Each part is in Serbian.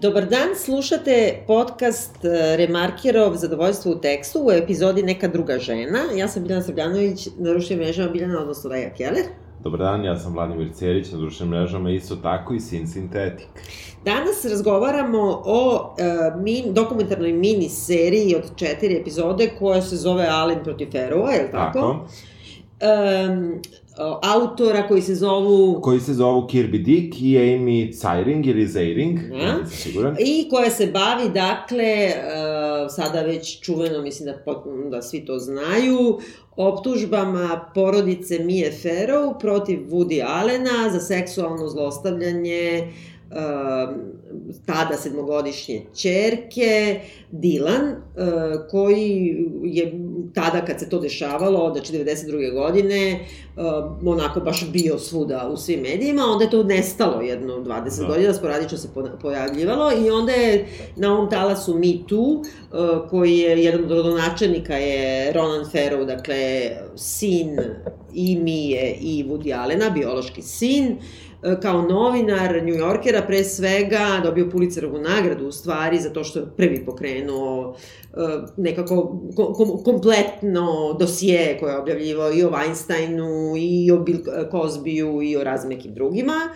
Dobar dan, slušate podcast e, Remarkerov Zadovoljstvo u tekstu u epizodi Neka druga žena. Ja sam Biljana Srbljanović, na društvenim mrežama Biljana, odnosno Leja Keller. Dobar dan, ja sam Vladimir Cerić, na društvenim mrežama isto tako i Sin Sintetik. Danas razgovaramo o e, min, dokumentarnoj mini seriji od četiri epizode koja se zove Alen protiv Ferova, je li tako? Tako. Um, autora koji se zovu... Koji se zovu Kirby Dick i Amy Zeiring ili Zeiring, ja nisam siguran. I koja se bavi, dakle, uh, sada već čuveno, mislim da, da svi to znaju, optužbama porodice Mije Farrow protiv Woody Allena za seksualno zlostavljanje uh, tada sedmogodišnje čerke, Dilan, uh, koji je tada kad se to dešavalo, znači 92. godine, uh, onako baš bio svuda u svim medijima, onda je to nestalo jedno 20 Da. godina, sporadično se po- pojavljivalo i onda je na ovom talasu Me Too, uh, koji je jedan od rodonačelnika je Ronan Farrow, dakle sin i Mije i Woody Allena, biološki sin, uh, kao novinar New Yorkera pre svega dobio Pulitzerovu nagradu u stvari za to što je prvi pokrenuo uh, nekako kom, kom, kompletno dosije koje je objavljivao i o Weinsteinu i o Bill Cosbyu i o raznim nekim drugima.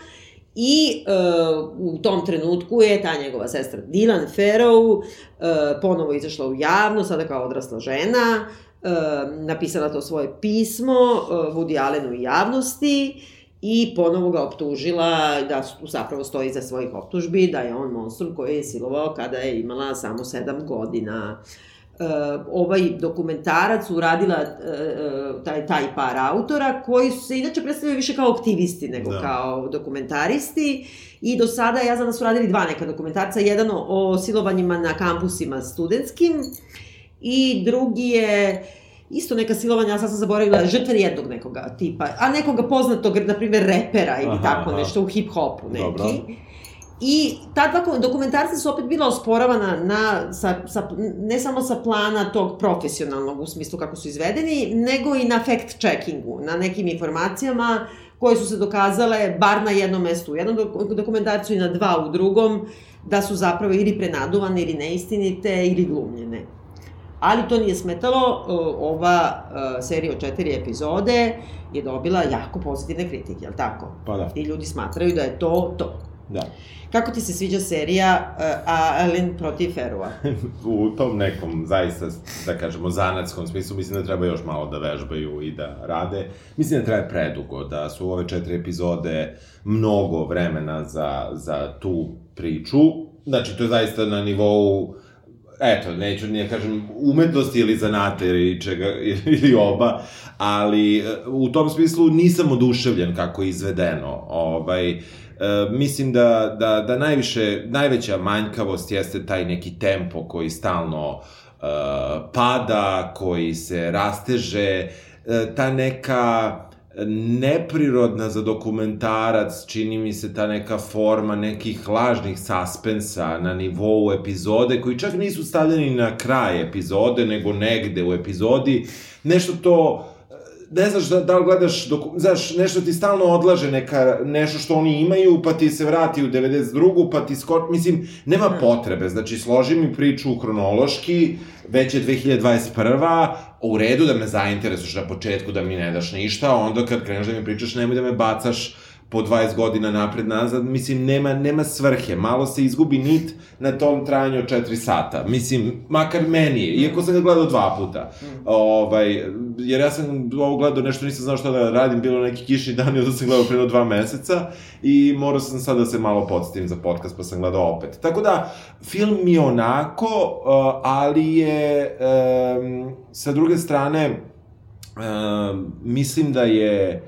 I uh, u tom trenutku je ta njegova sestra Dylan Farrow uh, ponovo izašla u javno, sada kao odrasla žena, uh, napisala to svoje pismo uh, Woody Allenu i javnosti i ponovo ga optužila da zapravo stoji iza svojih optužbi, da je on monstrum koji je silovao kada je imala samo sedam godina. Uh, ovaj dokumentarac uradila uh, taj, taj par autora koji su se inače predstavljaju više kao aktivisti nego Da. kao dokumentaristi i do sada ja znam da su radili dva neka dokumentarca, jedan o, o silovanjima na kampusima studentskim i drugi je isto neka silovanja, ja sad sam zaboravila, žrtve jednog nekoga tipa, a nekoga poznatog, na primjer, repera ili Aha, tako aha. nešto u hip-hopu neki. Dobro. I ta dva dokumentarca su opet bila osporavana na, sa, sa, ne samo sa plana tog profesionalnog u smislu kako su izvedeni, nego i na fact-checkingu, na nekim informacijama koje su se dokazale, bar na jednom mestu u jednom dok- dokumentarcu i na dva u drugom, da su zapravo ili prenaduvane ili neistinite ili glumljene. Ali to nije smetalo, o, ova e, serija od četiri epizode je dobila jako pozitivne kritike, jel tako? Pa da, I ljudi smatraju da je to to. da. Kako ti se sviđa serija uh, Allen protiv Ferua? U tom nekom, zaista, da kažemo, zanatskom smislu, mislim da treba još malo da vežbaju i da rade. Mislim da traje predugo, da su ove četiri epizode mnogo vremena za, za tu priču. Znači, to je zaista na nivou eto, neću nije kažem umetnosti ili zanata ili čega, ili oba, ali e, u tom smislu nisam oduševljen kako je izvedeno. Ovaj, e, mislim da, da, da najviše, najveća manjkavost jeste taj neki tempo koji stalno e, pada, koji se rasteže, ta neka neprirodna za dokumentarac, čini mi se ta neka forma nekih lažnih suspensa na nivou epizode, koji čak nisu stavljeni na kraj epizode, nego negde u epizodi, nešto to ne znaš da, da li gledaš, doku, znaš, nešto ti stalno odlaže neka, nešto što oni imaju, pa ti se vrati u 92. pa ti skor, mislim, nema potrebe, znači, složi mi priču hronološki, već je 2021. U redu da me zainteresuješ na početku, da mi ne daš ništa, onda kad kreneš da mi pričaš, nemoj da me bacaš po 20 godina napred nazad, mislim, nema, nema svrhe, malo se izgubi nit na tom trajanju od 4 sata, mislim, makar meni iako sam ga gledao dva puta, ovaj, jer ja sam ovo gledao, nešto nisam znao šta da radim, bilo neki kišni dan i onda sam gledao pre dva meseca i morao sam sad da se malo podsjetim za podcast, pa sam gledao opet. Tako da, film mi onako, uh, ali je, sa druge strane, mislim da je,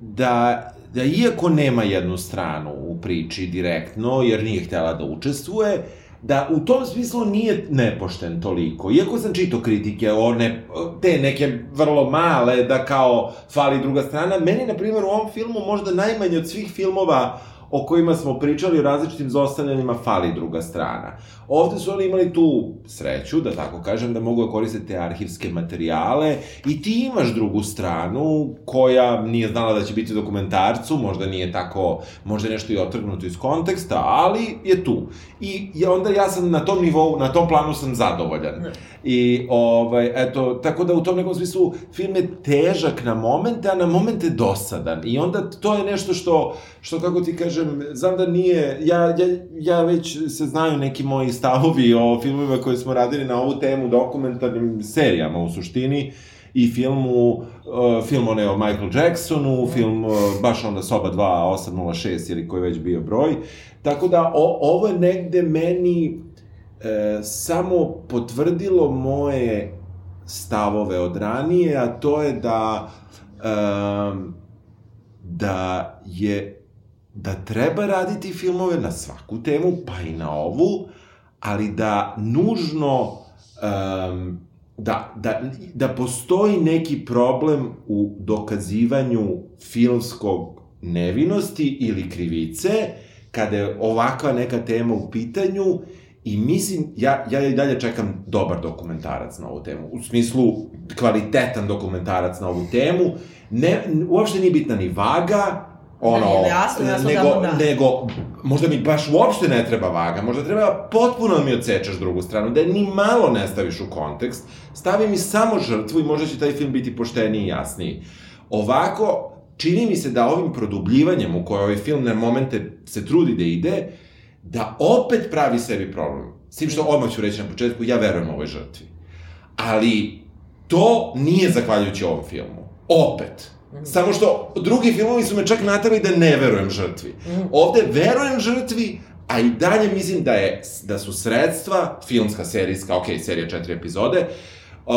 da da iako nema jednu stranu u priči direktno, jer nije htela da učestvuje, da u tom smislu nije nepošten toliko. Iako sam čitao kritike o ne, te neke vrlo male, da kao fali druga strana, meni, na primjer, u ovom filmu možda najmanje od svih filmova o kojima smo pričali o različitim zostavljanjima fali druga strana. Ovde su oni imali tu sreću, da tako kažem, da mogu da koriste te arhivske materijale i ti imaš drugu stranu koja nije znala da će biti u dokumentarcu, možda nije tako, možda je nešto i otrgnuto iz konteksta, ali je tu. I, onda ja sam na tom nivou, na tom planu sam zadovoljan. I, ovaj, eto, tako da u tom nekom smislu film je težak na momente, a na momente dosadan. I onda to je nešto što, što kako ti kažem, znam da nije, ja, ja, ja već se znaju neki moji stavovi o filmovima koje smo radili na ovu temu, dokumentarnim serijama u suštini, i filmu, uh, film one o Michael Jacksonu, film uh, baš onda Soba 2, 806 ili koji već bio broj. Tako da o, ovo je negde meni e, samo potvrdilo moje stavove od ranije, a to je da e, da je da treba raditi filmove na svaku temu, pa i na ovu, ali da nužno um, da, da, da postoji neki problem u dokazivanju filmskog nevinosti ili krivice, kada je ovakva neka tema u pitanju, I mislim, ja, ja i dalje čekam dobar dokumentarac na ovu temu. U smislu, kvalitetan dokumentarac na ovu temu. Ne, uopšte nije bitna ni vaga, ono, Ne, ne, jasno, jasno, nego, da, da. nego, možda mi baš uopšte ne treba vaga, možda treba potpuno da mi odsečeš drugu stranu, da je ni malo ne staviš u kontekst, stavi mi samo žrtvu i možda će taj film biti pošteniji i jasniji. Ovako, čini mi se da ovim produbljivanjem u koje ovaj film na momente se trudi da ide, da opet pravi sebi problem. S tim što odmah ću reći na početku, ja verujem ovoj žrtvi. Ali to nije zahvaljujući ovom filmu. Opet. Samo što drugi filmovi su me čak naterali da ne verujem žrtvi. Ovde verujem žrtvi, a i dalje mislim da je da su sredstva, filmska, serijska, ok, serija četiri epizode, uh,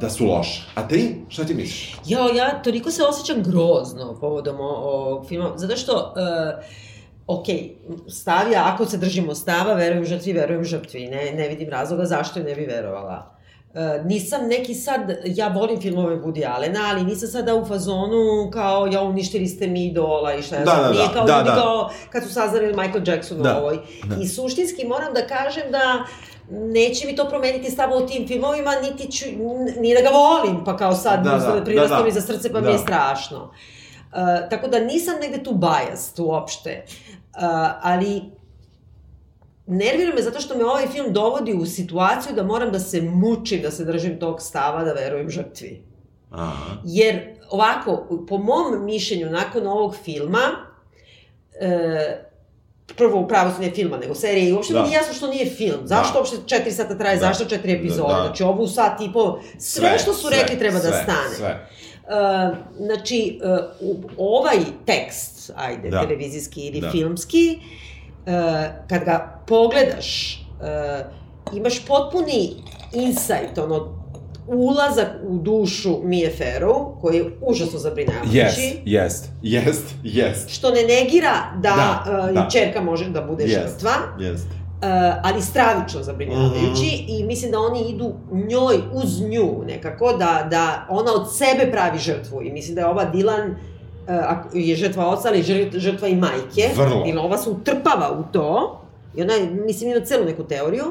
da su loša. A ti, šta ti misliš? Jo, ja toliko se osjećam grozno povodom ovog filma, zato što, uh, ok, stavija, ako se držimo stava, verujem žrtvi, verujem žrtvi, ne, ne vidim razloga zašto je ne bi verovala. Uh, nisam neki sad, ja volim filmove Woody Allena, ali nisam sada u fazonu kao, ja uništili ste mi idola i šta ja Da, znam, da, nije da, kao da, ljudi da. kao kad su saznali Michael Jackson Da, u ovoj. da. I suštinski moram da kažem da neće mi to promeniti stav o tim filmovima, niti ću, ni da ga volim, pa kao sad Da, da, da, da, prirastao da, da. mi za srce, pa Da. mi je strašno. Uh, tako da nisam negde tu biased uopšte. Uh, ali nervira me zato što me ovaj film dovodi u situaciju da moram da se mučim da se držim tog stava da verujem žrtvi. Aha. Jer ovako, po mom mišljenju, nakon ovog filma, e, prvo upravo su ne filma, nego serije, i uopšte Da. mi nije jasno što nije film. Zašto Da. uopšte četiri sata traje, Da. zašto četiri epizode? Da. Znači, ovu sat i po, sve, što su sve, rekli treba da sve, stane. Sve. Uh, znači, uh, u- ovaj tekst, ajde, Da. televizijski ili Da. filmski, uh, kad ga pogledaš, uh, imaš potpuni insight, ono, ulazak u dušu Mije Farrow, koji je užasno zabrinjavajući. Jest, jest, jest, jest. Što ne negira da, Da, uh, da. čerka može da bude Jest. žrtva, Jest. uh, ali stravično zabrinjavajući Mhm. i mislim da oni idu njoj uz nju nekako, da, da ona od sebe pravi žrtvu i mislim da je ova Dilan uh, je žrtva oca, ali žrt- žrtva i majke. Vrlo. I ova se utrpava u to i ona, je, mislim, ima celu neku teoriju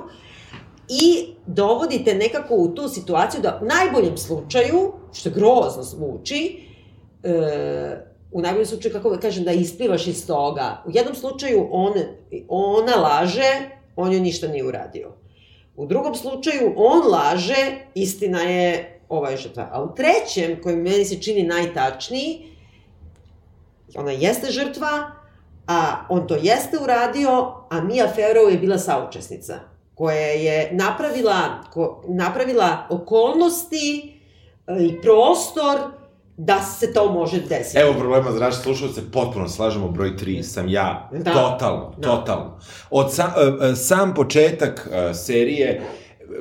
i dovodite nekako u tu situaciju da u najboljem slučaju, što grozno zvuči, e, u najboljem slučaju, kako da kažem, da isplivaš iz toga. U jednom slučaju on, ona laže, on joj ništa nije uradio. U drugom slučaju on laže, istina je ova je žrtva. A u trećem, koji meni se čini najtačniji, ona jeste žrtva, a on to jeste uradio, a Mia Farrow je bila saučesnica koja je napravila, ko, napravila okolnosti e, i prostor da se to može desiti. Evo problema za naše slušalce, potpuno slažemo, broj 3 sam ja, Da. totalno, Da. totalno. Od sa, e, e, sam početak serije,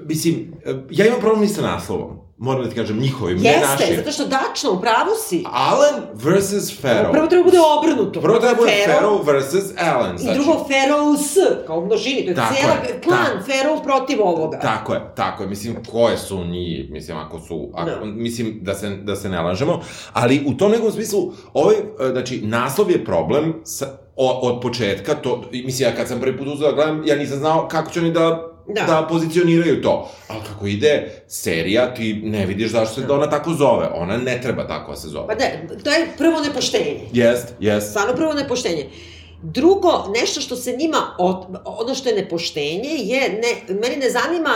mislim, ja imam problem i sa naslovom. Moram da ti kažem, njihovim, ne Jeste, našim. zato što tačno, u pravu si. Alan versus Farrell. Prvo treba bude obrnuto. Prvo treba bude Farrell Farrell versus Alan. I drugo Farrell s, kao u množini, to je Tako cijela je, klan. Farrell protiv ovoga. Tako je, tako je. Mislim, koje su njih, mislim, ako su, ako, Da. mislim, da se, da se ne lažemo, ali u tom nekom smislu, ovaj, e, znači, naslov je problem sa, o, od početka, to, mislim, ja kad sam prvi put uzeo da gledam, ja nisam znao kako će oni da Da. da. da pozicioniraju to. Ali kako ide serija, ti ne vidiš zašto se da ona tako zove. Ona ne treba tako da se zove. Pa da, to je prvo nepoštenje. Jest, jest. Stvarno prvo nepoštenje. Drugo, nešto što se njima, od, ono što je nepoštenje, je, ne, meni ne zanima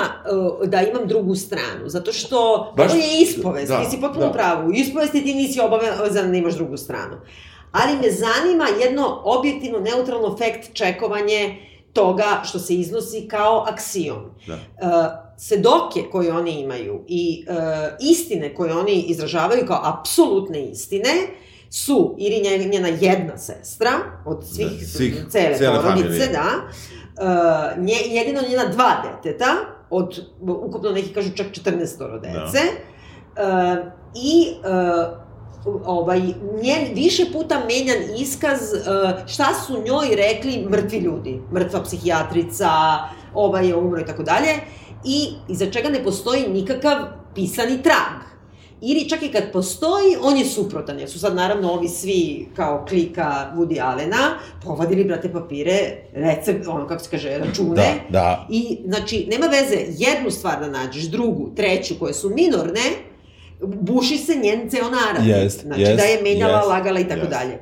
uh, da imam drugu stranu, zato što Baš- ovo je ispovest, da, ti si potpuno da. pravu, u ispovesti ti nisi obavezan da imaš drugu stranu. Ali me zanima jedno objektivno, neutralno fact čekovanje toga što se iznosi kao aksijom. Da. Uh, svedoke koje oni imaju i uh, istine koje oni izražavaju kao apsolutne istine su ili nje- njena jedna sestra od svih, Da, svih- cele, cele porodice, da, uh, nje, jedino njena dva deteta, od ukupno neki kažu čak 14 dece, uh, i uh, ovaj, njen više puta menjan iskaz uh, šta su njoj rekli mrtvi ljudi, mrtva psihijatrica, ovaj je umro i tako dalje, i iza čega ne postoji nikakav pisani trag. Ili čak i kad postoji, on je suprotan, jer su sad naravno ovi svi kao klika Woody Allena povadili, brate, papire, recept, ono kako se kaže, račune, Da, da. I, znači, nema veze jednu stvar da nađeš, drugu, treću, koje su minorne, buši se njen ceo narativ. Jest, znači, jest, da je menjala, jest, lagala i tako jest. dalje.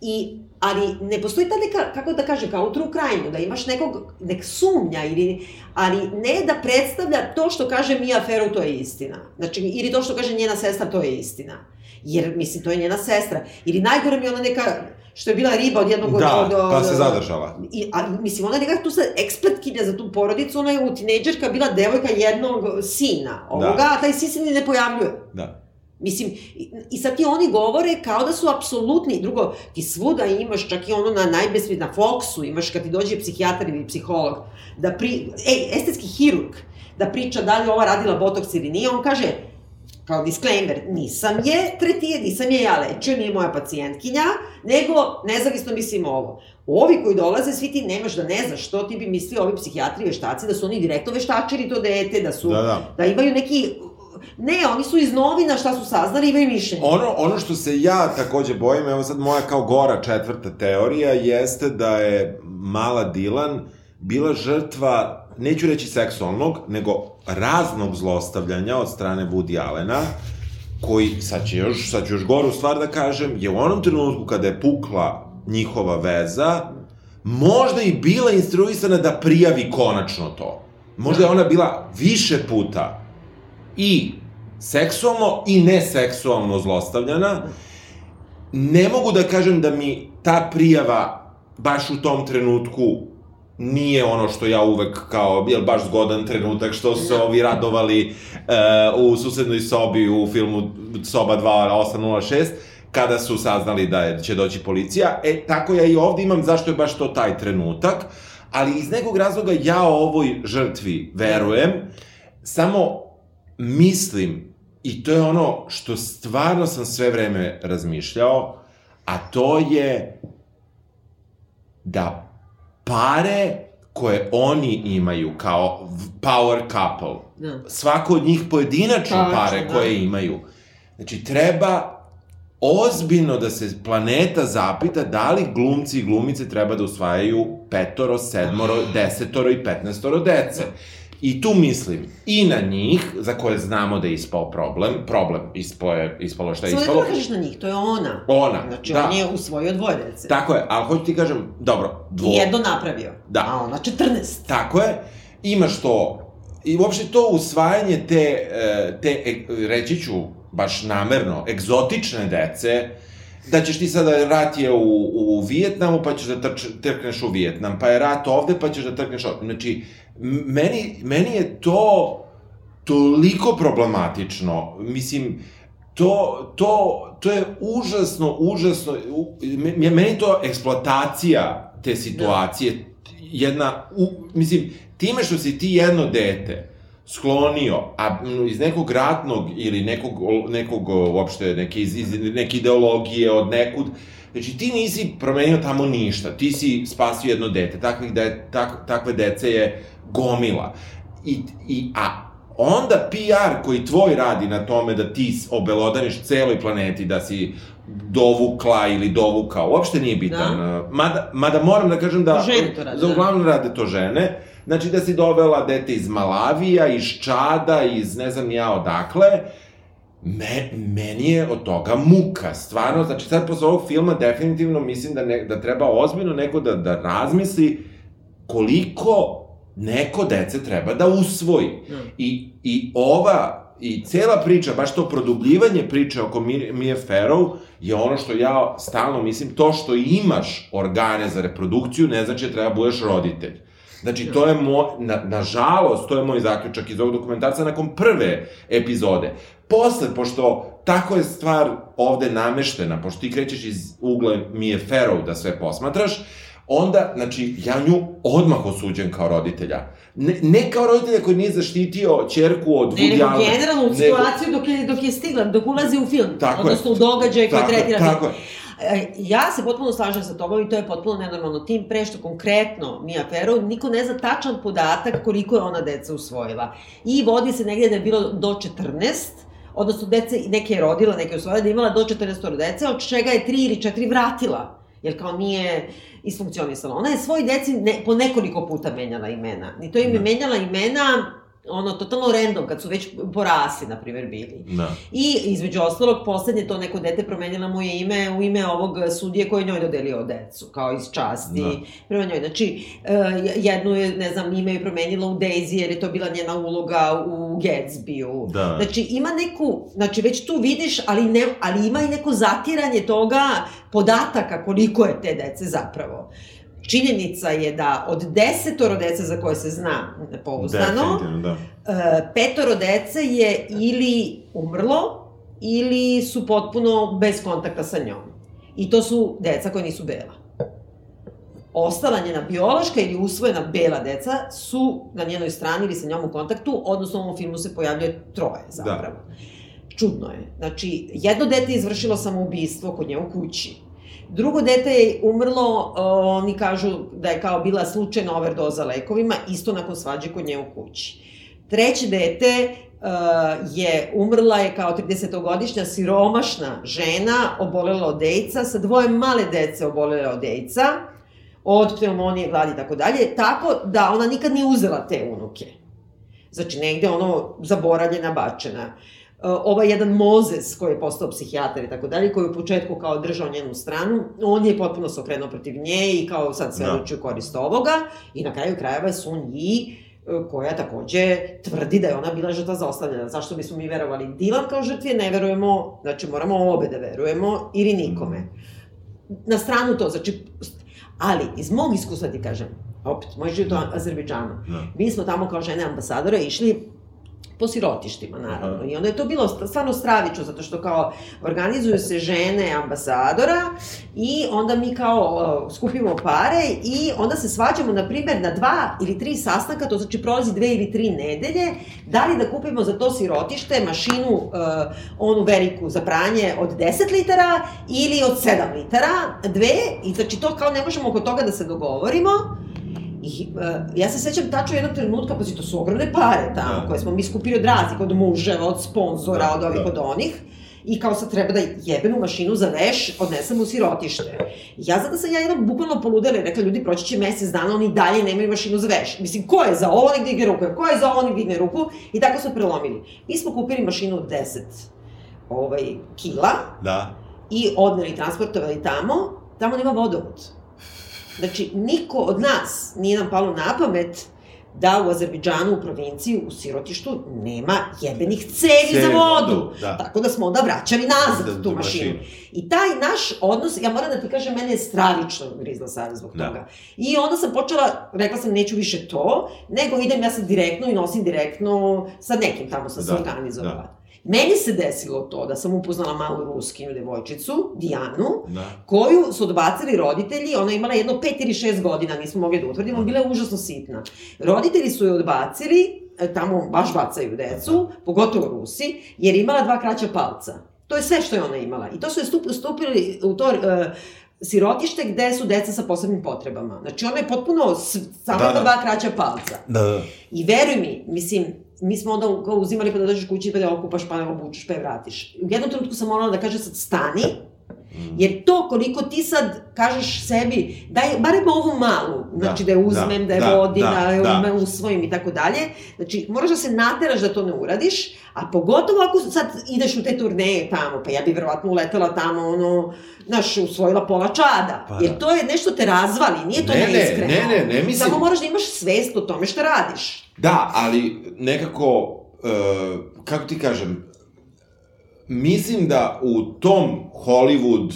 I, ali ne postoji ta neka, kako da kaže, kao u true crime da imaš nekog, nek sumnja, ili, ali ne da predstavlja to što kaže Mia Farrow, to je istina. Znači, ili to što kaže njena sestra, to je istina. Jer, mislim, to je njena sestra. Ili najgore mi ona neka, što je bila riba od jednog... Da, od, od, pa se zadržala. I, a, mislim, ona je nekako tu sad ekspertkinja za tu porodicu, ona je u tinejdžerka bila devojka jednog sina ovoga, Da. a taj sin se ni ne pojavljuje. Da. Mislim, i, sad ti oni govore kao da su apsolutni. Drugo, ti svuda imaš, čak i ono na najbesmi, na Foxu, imaš kad ti dođe psihijatar ili psiholog, da pri... Ej, estetski hirurg, da priča da li ova radila botoks ili nije, on kaže, kao disclaimer, nisam je tretije, nisam je ja lečio, nije moja pacijentkinja, nego nezavisno mislim ovo. Ovi koji dolaze, svi ti nemaš da ne znaš što ti bi mislio ovi psihijatri, veštaci, da su oni direktno veštačili to dete, da su, Da, da. da imaju neki Ne, oni su iz novina šta su saznali, imaju mišljenje. Ono, ono što se ja takođe bojim, evo sad moja kao gora četvrta teorija, jeste da je mala Dilan bila žrtva, neću reći seksualnog, nego raznog zlostavljanja od strane Woody Allena, koji, sad će još, sad ću još goru stvar da kažem, je u onom trenutku kada je pukla njihova veza, možda i bila instruisana da prijavi konačno to. Možda je ona bila više puta i seksualno i neseksualno zlostavljana. Ne mogu da kažem da mi ta prijava baš u tom trenutku nije ono što ja uvek kao, jel baš zgodan trenutak što su se ovi radovali uh, u susednoj sobi u filmu Soba 2806, kada su saznali da je, će doći policija. E, tako ja i ovde imam zašto je baš to taj trenutak, ali iz nekog razloga ja ovoj žrtvi verujem, samo mislim, i to je ono što stvarno sam sve vreme razmišljao, a to je da pare koje oni imaju kao power couple, Da. svako od njih pojedinačno Tačno, pare da. koje imaju, znači treba ozbiljno da se planeta zapita da li glumci i glumice treba da usvajaju petoro, sedmoro, desetoro i petnestoro dece. I tu mislim i na njih, za koje znamo da je ispao problem, problem ispao je, ispalo šta je Samo ne ispalo. treba kažeš na njih, to je ona. Ona, Znači, da. on je usvojio dvoje dece. Tako je, ali hoću ti kažem, dobro, dvo... I jedno napravio. Da. A ona 14. Tako je, imaš to, i uopšte to usvajanje te, e, te e, reći ću, baš namerno, egzotične dece, da ćeš ti sada, rat je u, u Vijetnamu, pa ćeš da trč, trkneš u Vijetnam, pa je rat ovde, pa ćeš da trkneš ovde. Znači, meni, meni je to toliko problematično, mislim, to, to, to je užasno, užasno, meni to eksploatacija te situacije, jedna, u, mislim, time što si ti jedno dete, sklonio, a m, iz nekog ratnog ili nekog, nekog uopšte, neke, iz, iz, neke ideologije od nekud, Znači, ti nisi promenio tamo ništa, ti si spasio jedno dete, takvih de, tak, takve dece je gomila. I, i, a onda PR koji tvoj radi na tome da ti obelodaniš celoj planeti, da si dovukla ili dovukao, uopšte nije bitan. Da. Mada, mada moram da kažem da... Žene to rade, Za da. uglavnom rade to žene. Znači da si dovela dete iz Malavija, iz Čada, iz ne znam ja odakle. Me, meni je od toga muka, stvarno, znači sad posle ovog filma definitivno mislim da, ne, da treba ozbiljno neko da, da razmisli koliko neko dece treba da usvoji. Da. I, I ova, i cela priča, baš to produbljivanje priče oko Mi- Mije Farrow je ono što ja stalno mislim, to što imaš organe za reprodukciju ne znači da treba budeš roditelj. Znači, to je moj, na, nažalost, to je moj zaključak iz ovog dokumentarca nakon prve epizode. Posle, pošto tako je stvar ovde nameštena, pošto ti krećeš iz ugla Mije Farrow da sve posmatraš, onda, znači, ja nju odmah osuđujem kao roditelja. Ne, ne kao roditelja koji nije zaštitio čerku od Ne, Woody nego generalno u nego- situaciju dok je, dok je stigla, dok ulazi u film, Tako je. odnosno u događaj koji je, tretira tako je. E, Ja se potpuno slažem sa tobom i to je potpuno nenormalno. Tim pre što konkretno Mia Farrow, niko ne zna tačan podatak koliko je ona deca usvojila. I vodi se negde da je bilo do 14, odnosno dece, neke je rodila, neke je usvojila, da je imala do 14 dece, od čega je 3 ili 4 vratila jer kao nije isfunkcionisala. Ona je svoj deci ne, po nekoliko puta menjala imena. I to im je Da. menjala imena ono, totalno random, kad su već porasli, na primjer, bili. Da. I, između ostalog, poslednje to neko dete promenila mu je ime u ime ovog sudije koji njoj dodelio decu, kao iz časti Da. prema njoj. Znači, e, jednu je, ne znam, ime je promenila u Daisy, jer je to bila njena uloga u Gatsbyu. Da. Znači, ima neku, znači već tu vidiš, ali, ne, ali ima i neko zatiranje toga podataka koliko je te dece zapravo. Činjenica je da od desetoro dece za koje se zna pouzdano, da. e, petoro dece je ili umrlo, ili su potpuno bez kontakta sa njom. I to su deca koja nisu bela. Ostala njena biološka ili usvojena bela deca su na njenoj strani ili sa njom u kontaktu, odnosno u ovom filmu se pojavljuje troje zapravo. Da. Čudno je. Znači, jedno dete je izvršilo samoubistvo kod nje u kući. Drugo dete je umrlo, oni kažu da je kao bila slučajna overdoza lekovima, isto nakon svađe kod nje u kući. Treće dete uh, je umrla je kao 30-godišnja siromašna žena, obolela od AIDS-a, sa dvoje male dece obolela od AIDS-a, od pneumonije, gladi i tako dalje, tako da ona nikad nije uzela te unuke. Znači, negde ono zaboravljena, bačena. Uh, ovaj jedan Mozes koji je postao psihijatar i tako dalje, koji je u početku kao držao njenu stranu, on je potpuno se okrenuo protiv nje i kao sad sve Da. uči u korist ovoga i na kraju krajeva su nji uh, koja takođe tvrdi da je ona bila žrtva zlostavljanja. Zašto bismo mi verovali Dilan kao žrtvi, ne verujemo, znači moramo obe da verujemo ili nikome. Na stranu to, znači, ali iz mog iskustva ti kažem, opet, moj život u Azerbejdžanu, Da. mi smo tamo kao žene ambasadora išli po sirotištima, naravno. Aha. I onda je to bilo st- stvarno stravično, zato što kao organizuju se žene ambasadora i onda mi kao uh, skupimo pare i onda se svađamo, na primjer, na dva ili tri sastanka, to znači prolazi dve ili tri nedelje, da li da kupimo za to sirotište mašinu, uh, onu veliku za pranje od 10 litara ili od 7 litara, dve, i znači to kao ne možemo oko toga da se dogovorimo, I uh, ja se sećam tačno jednog trenutka, pa to su ogromne pare tamo, Da. koje smo mi skupili od raznih, od muževa, od sponzora, Da, od ovih, da. od onih. I kao sad treba da jebenu mašinu za veš odnesem u sirotište. Ja zato sam ja jednom bukvalno poludela i rekla, ljudi, proći će mesec dana, oni dalje nemaju mašinu za veš. Mislim, ko je za ovo, nek digne ruku, ko je za ovo, nek digne ruku. I tako smo prelomili. Mi smo kupili mašinu od 10 ovaj, kila Da. i odneli, transportovali tamo, tamo nema vodovod. Znači, niko od nas nije nam palo na pamet da u Azerbiđanu, u provinciji, u sirotištu, nema jebenih cevi za vodu. vodu, da. Tako da smo onda vraćali nazad Da, tu tu mašinu. mašinu. I taj naš odnos, ja moram da ti kažem, mene je stravično grizla savjest zbog Da. toga. I onda sam počela, rekla sam neću više to, nego idem ja sad direktno i nosim direktno sa nekim tamo sam se Da, organizovala. Meni se desilo to da sam upoznala malu ruskinju devojčicu, Dijanu, Da. koju su odbacili roditelji, ona je imala jedno pet ili šest godina, nismo mogli da utvrdimo, bila je užasno sitna. Roditelji su je odbacili e, tamo baš bacaju decu, pogotovo Rusi, jer je imala dva kraća palca. To je sve što je ona imala. I to su je stup, stupili u to uh, sirotište gde su deca sa posebnim potrebama. Znači, ona je potpuno samo Da, da, da. dva kraća palca. Da, da. I veruj mi, mislim, mi smo onda kao uzimali pa da dođeš kući pa da okupaš, pa obučeš, pa je vratiš. U jednom trenutku sam morala da kažem sad stani, jer to koliko ti sad kažeš sebi, daj barem ovu malu, znači da, Da, je uzmem, da, da, je da, vodim, da, da, je da. da. usvojim i tako dalje, znači moraš da se nateraš da to ne uradiš, a pogotovo ako sad ideš u te turneje tamo, pa ja bi verovatno uletela tamo, ono, znaš, usvojila pola čada, Pa jer da. to je nešto te razvali, nije to Ne, ne, neiskreno. ne, ne, ne mislim- Samo moraš da imaš svest o tome šta radiš. Da, ali nekako, uh, kako ti kažem, mislim da u tom Hollywood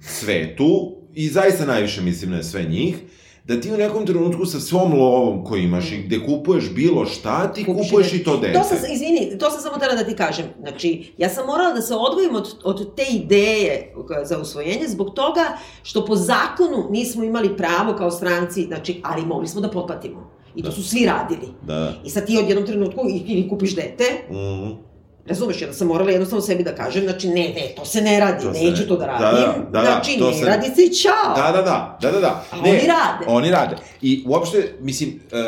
svetu, i zaista najviše mislim na sve njih, da ti u nekom trenutku sa svom lovom koju imaš i gde kupuješ bilo šta, ti Kupiš kupuješ i to dete. To sam, izvini, to sam samo tela da ti kažem. Znači, ja sam morala da se odvojim od, od te ideje za usvojenje zbog toga što po zakonu nismo imali pravo kao stranci, znači, ali mogli smo da potplatimo. I to Da. su svi radili. Da, da. I sad ti od jednom trenutku i- ili kupiš dete, Mm razumeš, ja sam morala jednostavno sebi da kažem, znači, ne, ne, to se ne radi, To neću ne- to da da, radim, da, da, da, znači, to ne se- radi se i čao. Da, da, da, da, da, da. A oni rade. Oni rade. I uopšte, mislim, uh,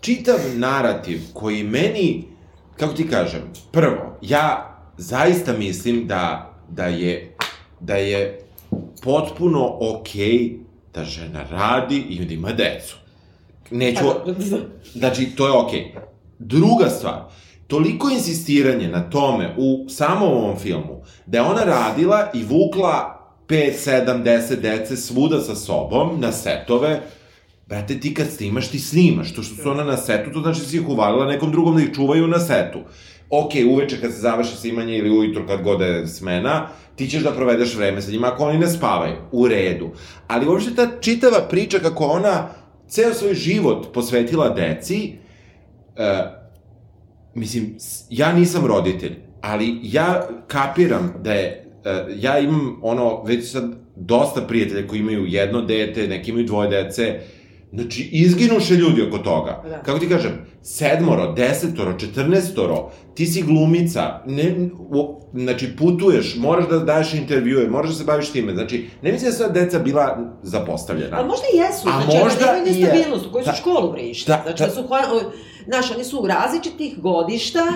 čitav narativ koji meni, kako ti kažem, prvo, ja zaista mislim da, da je, da je potpuno okej da žena radi i da ima decu. Neću, Znači, to je okej. Druga stvar, toliko insistiranje na tome u samom ovom filmu, da je ona radila i vukla 5, 7, 10 dece svuda sa sobom na setove, brate, ti kad snimaš, ti snimaš. To što su ona na setu, to znači da si ih uvalila nekom drugom da ih čuvaju na setu. Ok, uveče kad se završi snimanje ili ujutro kad god je smena, ti ćeš da provedeš vreme sa njima ako oni ne spavaju. U redu. Ali uopšte ta čitava priča kako ona ceo svoj život posvetila deci, e, mislim, ja nisam roditelj, ali ja kapiram da je, e, ja imam ono, već sad dosta prijatelja koji imaju jedno dete, neki imaju dvoje dece, znači izginuše ljudi oko toga. Da. Kako ti kažem, sedmoro, desetoro, četrnestoro, ti si glumica, ne, o, znači putuješ, moraš da daješ intervjue, moraš da se baviš time, znači ne mislim da su deca bila zapostavljena. Ali možda i jesu, A znači, možda ali nemaju i je. nestabilnost, u kojoj su Da. školu išli. Da, znači, da. da su, znaš, oni su različitih godišta,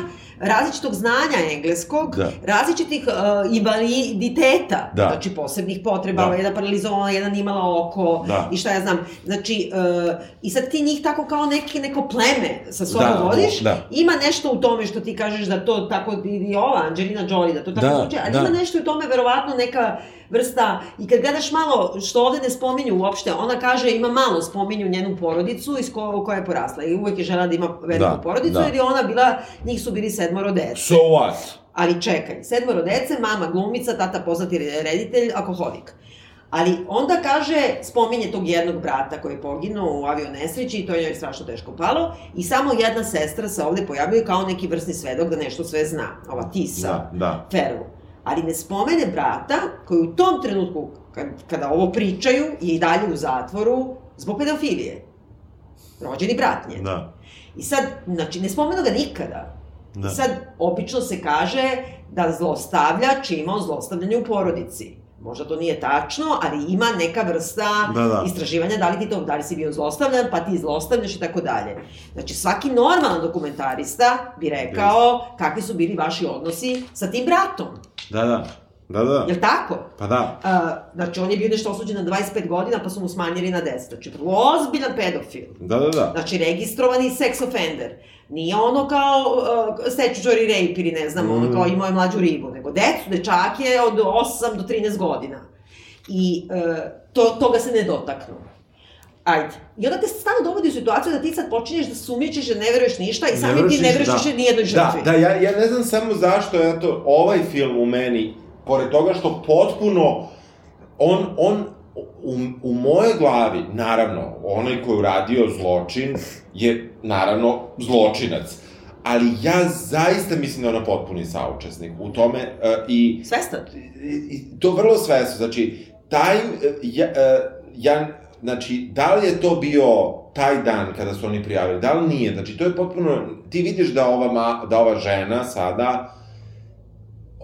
različitog znanja engleskog, Da. različitih uh, invaliditeta, Da. znači posebnih potreba, Da. da. jedan paralizovan, jedan imala oko, Da. i šta ja znam. Znači, uh, i sad ti njih tako kao neki, neko pleme sa sobom Da, vodiš, da. ima nešto u tome što ti kažeš da to tako, i ova Angelina Jolie, da to tako Da, zvuči, ali da. ima nešto u tome, verovatno neka vrsta, i kad gledaš malo, što ovde ne spominju uopšte, ona kaže, ima malo spominju njenu porodicu iz ko, koja je porasla i uvek je žela da ima veliku Da, porodicu, da. jer je ona bila, njih su bili sedmoro dece. So what? Ali čekaj, sedmoro dece, mama glumica, tata poznati reditelj, alkoholik. Ali onda kaže, spominje tog jednog brata koji je poginuo u avionesreći i to je njoj strašno teško palo i samo jedna sestra se ovde pojavljuje kao neki vrsni svedok da nešto sve zna, ova Tisa. Da, da. Feru. Ali ne spomene brata koji u tom trenutku, kad, kada ovo pričaju, je i dalje u zatvoru zbog pedofilije. Rođeni brat nje. Da. I sad, znači, ne spomenu ga nikada. Da. Sad, obično se kaže da zlostavljač je imao zlostavljanje u porodici. Možda to nije tačno, ali ima neka vrsta Da, da. istraživanja da li ti to, da li si bio zlostavljan, pa ti zlostavljaš i tako dalje. Znači, svaki normalan dokumentarista bi rekao kakvi su bili vaši odnosi sa tim bratom. Da, da. Da, da. Jel tako? Pa da. A, znači, on je bio nešto osuđen na 25 godina, pa su mu smanjili na 10. Znači, vrlo ozbiljan pedofil. Da, da, da. Znači, registrovani sex offender. Nije ono kao uh, rape ili ne znam, mm. ono kao imao je mlađu ribu, nego decu, dečake od 8 do 13 godina. I uh, to, toga se ne dotaknu. Ajde. I onda te stalno dovodi u situaciju da ti sad počinješ da sumnjičeš, da ne veruješ ništa i samim ti ne veruješ više da. nijednoj žrtvi. Da, da, ja, ja ne znam samo zašto, eto, ovaj film u meni, pored toga što potpuno, on, on, u, u moje glavi, naravno, onaj koji je uradio zločin je, naravno, zločinac. Ali ja zaista mislim da je ona potpuni saučesnik u tome uh, i Svestan. i, i to vrlo svesno, znači, taj, e, ja, e, ja, znači, da li je to bio taj dan kada su oni prijavili, da li nije? Znači, to je potpuno, ti vidiš da ova, ma, da ova žena sada,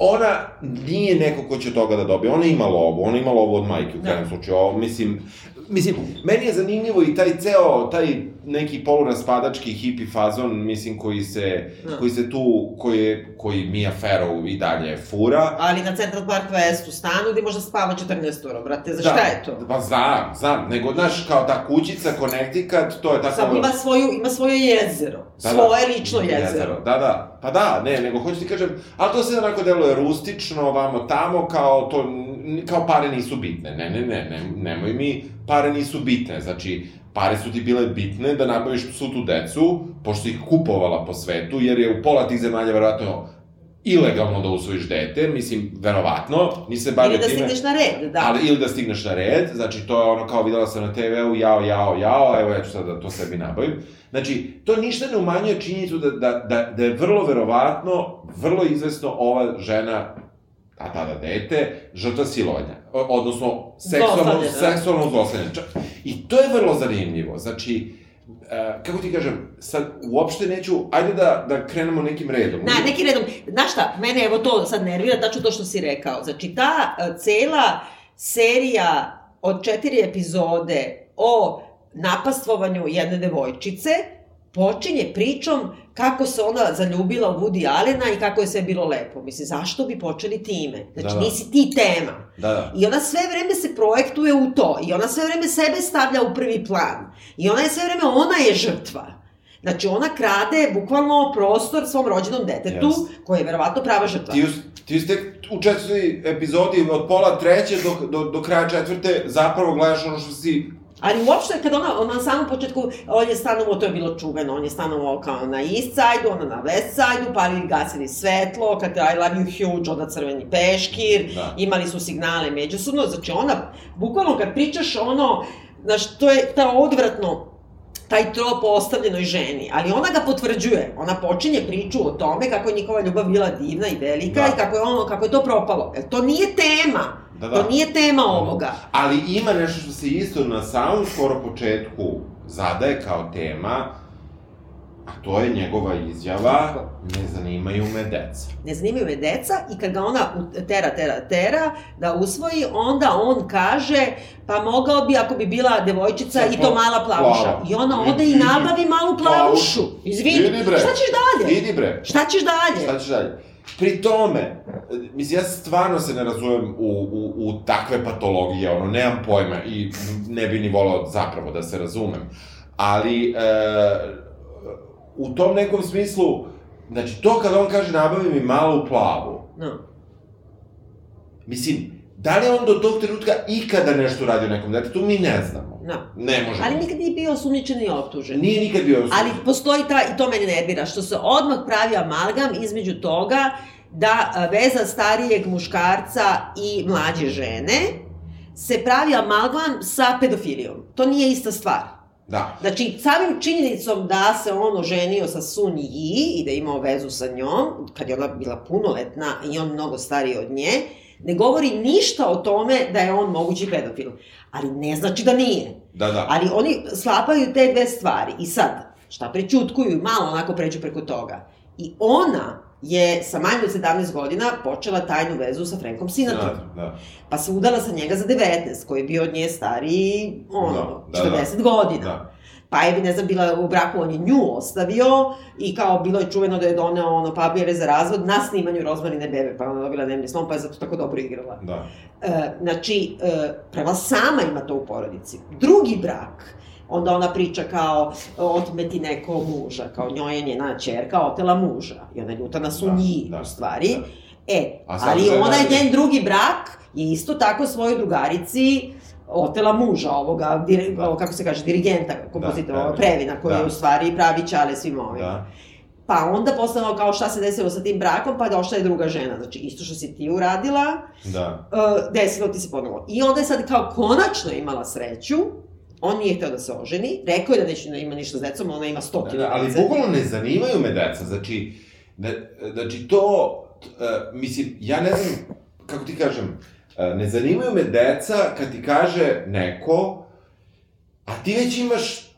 ona nije neko ko će toga da dobije. Ona ima lovu, ona ima lovu od majke u krajem da. slučaju. Ovo, mislim, mislim, meni je zanimljivo i taj ceo, taj neki poluraspadački hipi fazon, mislim, koji se, no. Da. koji se tu, koji, koji Mia Farrow i dalje fura. Ali na Central Park West u stanu gde možda spava 14 uro, brate, za da, šta je to? Pa znam, znam, nego, znaš, kao ta kućica, Connecticut, to je tako... Samo ima, svoju, ima svoje jezero, da, da. svoje da, lično jezero. jezero. Da, da, pa da, ne, nego hoću ti kažem, ali to se onako deluje rustično, vamo tamo, kao to, kao pare nisu bitne, ne, ne, ne, ne, nemoj mi, pare nisu bitne, znači, pare su ti bile bitne da nabaviš svu tu decu, pošto ih kupovala po svetu, jer je u pola tih zemalja verovatno ilegalno da usvojiš dete, mislim, verovatno, ni se bavio time... Ili da stigneš na red, da. Ali, ili da stigneš na red, znači, to je ono kao videla sam na TV-u, jao, jao, jao, evo ja ću sad da to sebi nabavim. Znači, to ništa ne umanjuje činjenicu da, da, da, da je vrlo verovatno, vrlo izvesno ova žena a tada dete, žrtva silovanja, odnosno seksualno, seksualno zlostavljanje. I to je vrlo zanimljivo. Znači, uh, kako ti kažem, sad uopšte neću, ajde da, da krenemo nekim redom. Na, nekim redom. Znaš šta, mene evo to sad nervira, tačno to što si rekao. Znači, ta uh, cela serija od četiri epizode o napastvovanju jedne devojčice, počinje pričom kako se ona zaljubila u Woody Allena i kako je sve bilo lepo. Mislim, zašto bi počeli time? Znači, da, da. nisi ti tema. Da, da. I ona sve vreme se projektuje u to. I ona sve vreme sebe stavlja u prvi plan. I ona je sve vreme, ona je žrtva. Znači, ona krade bukvalno prostor svom rođenom detetu, yes. koji je verovatno prava žrtva. Ti, ti ste u četvrtoj epizodi od pola treće do, do, do kraja četvrte zapravo gledaš ono što si Ali uopšte, kada ona, ona na samom početku, on je stanovao, to je bilo čuveno, on je stanovao kao na East Side, ona na West Side, palili gasili svetlo, kad je I love you huge, onda crveni peškir, da. imali su signale međusobno, znači ona, bukvalno kad pričaš ono, znaš, to je ta odvratno, taj trop ostavljenoj ženi, ali ona ga potvrđuje. Ona počinje priču o tome kako je njihova ljubav bila divna i velika da. i kako je ono, kako je to propalo. E, to nije tema. Da, da. To nije tema ovoga. Ali ima nešto što se isto na samom skoro početku zadaje kao tema, a to je njegova izjava, ne zanimaju me deca. Ne zanimaju me deca i kad ga ona tera, tera, tera da usvoji, onda on kaže, pa mogao bi ako bi bila devojčica i to mala plavuša. Plava. I ona ode i nabavi malu plavušu. Izvini, šta ćeš dalje? Idi bre. Šta ćeš dalje? Šta ćeš dalje? Pri tome, mislim, ja stvarno se ne razumem u, u, u takve patologije, ono, nemam pojma i ne bi ni volao zapravo da se razumem. Ali, e, u tom nekom smislu, znači, to kada on kaže nabavi mi malu plavu, no. mislim, Da li on do tog trenutka ikada nešto radio nekom detetu, mi ne znamo. No. Ne možemo. Ali nikad nije bio osumnjičen ni optužen. Nije nikad bio osumnjičen. Ali postoji ta, i to mene nervira, što se odmah pravi amalgam između toga da veza starijeg muškarca i mlađe žene se pravi amalgam sa pedofilijom. To nije ista stvar. Da. Znači, samim činjenicom da se on oženio sa Sun Yi i da je imao vezu sa njom, kad je ona bila punoletna i on mnogo stariji od nje, ne govori ništa o tome da je on mogući pedofil. Ali ne znači da nije. Da, da. Ali oni slapaju te dve stvari. I sad, šta prećutkuju, malo onako pređu preko toga. I ona je sa manje od 17 godina počela tajnu vezu sa Frankom Sinatom. Da, da. Pa se udala sa njega za 19, koji je bio od nje stariji, ono, da, da, 40 da. godina. Da pa je, ne znam, bila u braku, on je nju ostavio i kao bilo je čuveno da je doneo ono papire za razvod na snimanju Rozmarine bebe, pa ona dobila dnevni slom, pa je zato tako dobro igrala. Da. E, znači, e, prema sama ima to u porodici. Drugi brak, onda ona priča kao otmeti neko muža, kao njoj je njena čerka otela muža i ona je ljuta na sunji, da, da, u stvari. Da. E, ali ona je njen drugi brak je isto tako svojoj drugarici otela muža ovoga, dir, da. kako se kaže, dirigenta, kompozitora, da, da, da, Previna, koji da. je u stvari pravi čale svim ovim. Da. Pa onda posle kao šta se desilo sa tim brakom, pa došla je druga žena. Znači, isto što si ti uradila, da. uh, desilo ti se ponovo. I onda je sad kao konačno imala sreću, on nije hteo da se oženi, rekao je da neće da ima ništa s decom, ona ima stotinu da, da, Ali bukvalno ne zanimaju me deca, znači, ne, znači to, uh, mislim, ja ne znam, kako ti kažem, E, ne zanimaju me deca kad ti kaže neko, a ti već imaš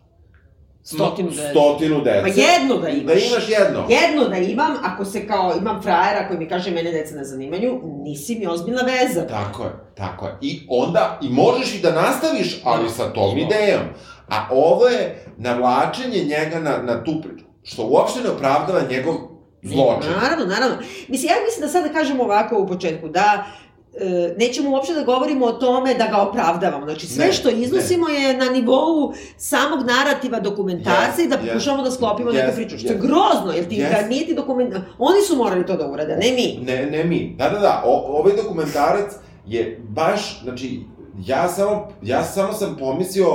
Stotinu dece. Stotinu dece. Pa jedno da imaš. Da imaš jedno. Jedno da imam, ako se kao, imam frajera koji mi kaže mene deca ne zanimanju, nisi mi ozbiljna veza. Tako je, tako je. I onda, i možeš i da nastaviš, ali sa tom idejom. A ovo je navlačenje njega na, na tu priču, što uopšte ne opravdava njegov zločin. Naravno, naravno. Mislim, ja mislim da sada kažemo ovako u početku, da e, nećemo uopšte da govorimo o tome da ga opravdavamo. Znači, sve Ne, što iznosimo je na nivou samog narativa dokumentacije i da Jest, pokušamo da sklopimo jest, neku priču. Što je jest. grozno, jer ti Jest. da nije ti dokument... Oni su morali to da urade, ne mi. Ne, ne mi. Da, da, da. O, ovaj dokumentarac je baš, znači, ja samo, ja samo sam pomislio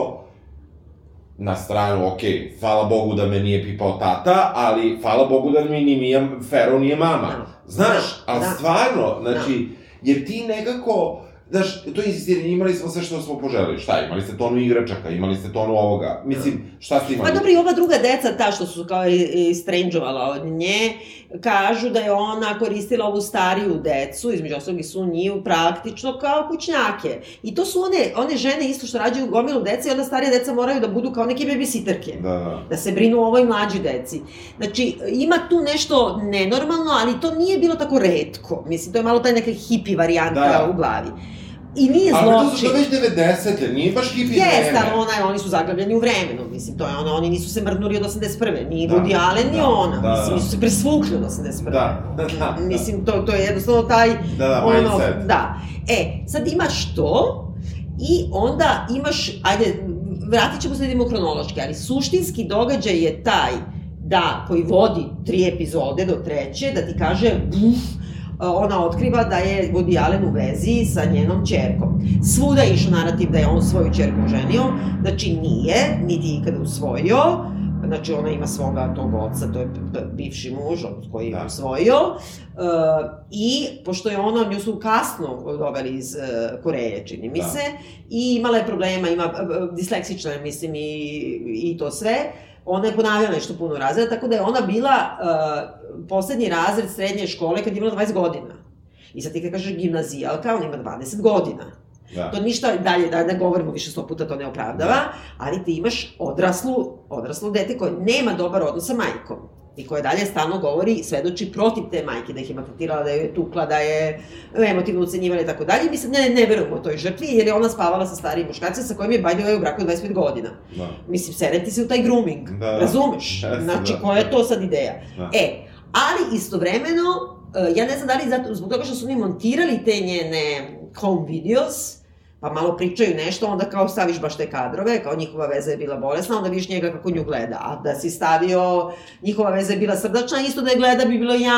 na stranu, ok, hvala Bogu da me nije pipao tata, ali hvala Bogu da mi ni Mija Fero nije mama. Da. Znaš, Da, ali da. stvarno, znači, jer ti nekako, znaš, to je insistiranje, imali smo sve što smo poželili, šta, imali ste tonu igračaka, imali ste tonu ovoga, mislim, šta ste imali? Pa dobro, i ova druga deca, ta što su kao i, i strangeovala od nje, kažu da je ona koristila ovu stariju decu, između ostalog i su njiju, praktično kao kućnjake. I to su one, one žene isto što rađaju gomilu dece i onda starije deca moraju da budu kao neke babysitterke. Da, da. da se brinu o ovoj mlađi deci. Znači, ima tu nešto nenormalno, ali to nije bilo tako redko. Mislim, to je malo taj neka hipi varijanta Da. u glavi. I nije Ali to su zločin. to već 90. nije baš hipi Jeste, vreme. ali ona, oni su zaglavljeni u vremenu, mislim, to je ono, oni nisu se mrnuli od 81. Ni Da, Woody Allen, ni da, ona, da, mislim, da. nisu se presvukli od 81. Da, da, da. Mislim, to, to je jednostavno taj, Da, da, ono, mindset. da. E, sad imaš to i onda imaš, ajde, vratit ćemo se da idemo hronološki, ali suštinski događaj je taj da, koji vodi tri epizode do treće, da ti kaže, uf, ona otkriva da je Woody Allen u vezi sa njenom čerkom. Svuda je išao narativ da je on svoju čerku oženio, znači nije, niti ikada usvojio, znači ona ima svoga tog oca, to je bivši muž od koji je Da. usvojio, Uh, I, pošto je ona, nju su kasno doveli iz uh, Koreje, čini mi Da. se, i imala je problema, ima, disleksična mislim, i, i to sve, ona je ponavljala nešto puno razreda, tako da je ona bila uh, poslednji razred srednje škole kad je imala 20 godina. I sad ti kad kažeš gimnazijalka, ona ima 20 godina. Da. To ništa dalje, da ne govorimo više sto puta, to ne opravdava, ali ti imaš odraslu, odraslo dete koje nema dobar odnos sa majkom i koje dalje stalno govori, svedoči protiv te majke, da ih je maltretirala, da je tukla, da je emotivno ucenjivala i tako dalje. Mi sad ne, ne verujemo toj žrtvi, jer je ona spavala sa starijim muškarcem sa kojim je way u braku od 25 godina. Da. Mislim, serem ti se u taj grooming, Da, da. razumeš? Jeste, znači, da. koja je to sad ideja? Da. E, ali istovremeno, e, ja ne znam da li zato, zbog toga što su oni montirali te njene home videos, pa malo pričaju nešto, onda kao staviš baš te kadrove, kao njihova veza je bila bolesna, onda vidiš njega kako nju gleda, a da si stavio njihova veza je bila srdačna, isto da je gleda bi bilo ja,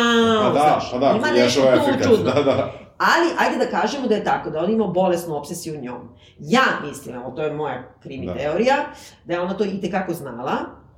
Pa da, znaš, pa da, ima nešto tu efekat, čudno. Da, da. Ali, ajde da kažemo da je tako, da on ima bolesnu obsesiju njom. Ja mislim, evo, to je moja krimi Da. teorija, da je ona to i tekako znala,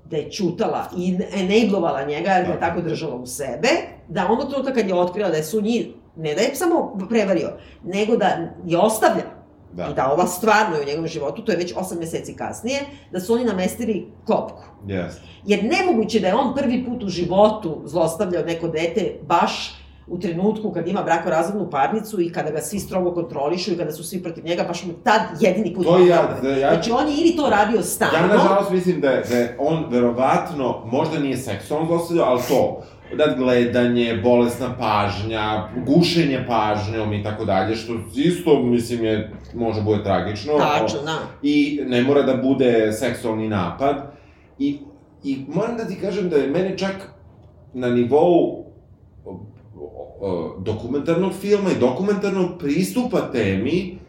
da je čutala i enablovala njega, jer ga je Da. tako držala u sebe, da onog trenutka kad je otkrila da je su njih, ne da je samo prevario, nego da je ostavlja. Da. I da ova stvarno je u njegovom životu, to je već 8 meseci kasnije, da su oni namestili klopku. Jeste. Jer nemoguće da je on prvi put u životu zlostavljao neko dete baš u trenutku kad ima brakorazvodnu parnicu i kada ga svi strogo kontrolišu i kada su svi protiv njega, baš mu tad jedini put To ja, da, ja, Znači, on je ili to radio stalno, ja nažalost mislim da je, da je on verovatno, možda nije seksualno zlostavljao, ali to, nadgledanje, bolesna pažnja, gušenje pažnjom i tako dalje, što isto, mislim, je, može bude tragično. tačno, da. I ne mora da bude seksualni napad. I, I moram da ti kažem da je mene čak na nivou dokumentarnog filma i dokumentarnog pristupa temi,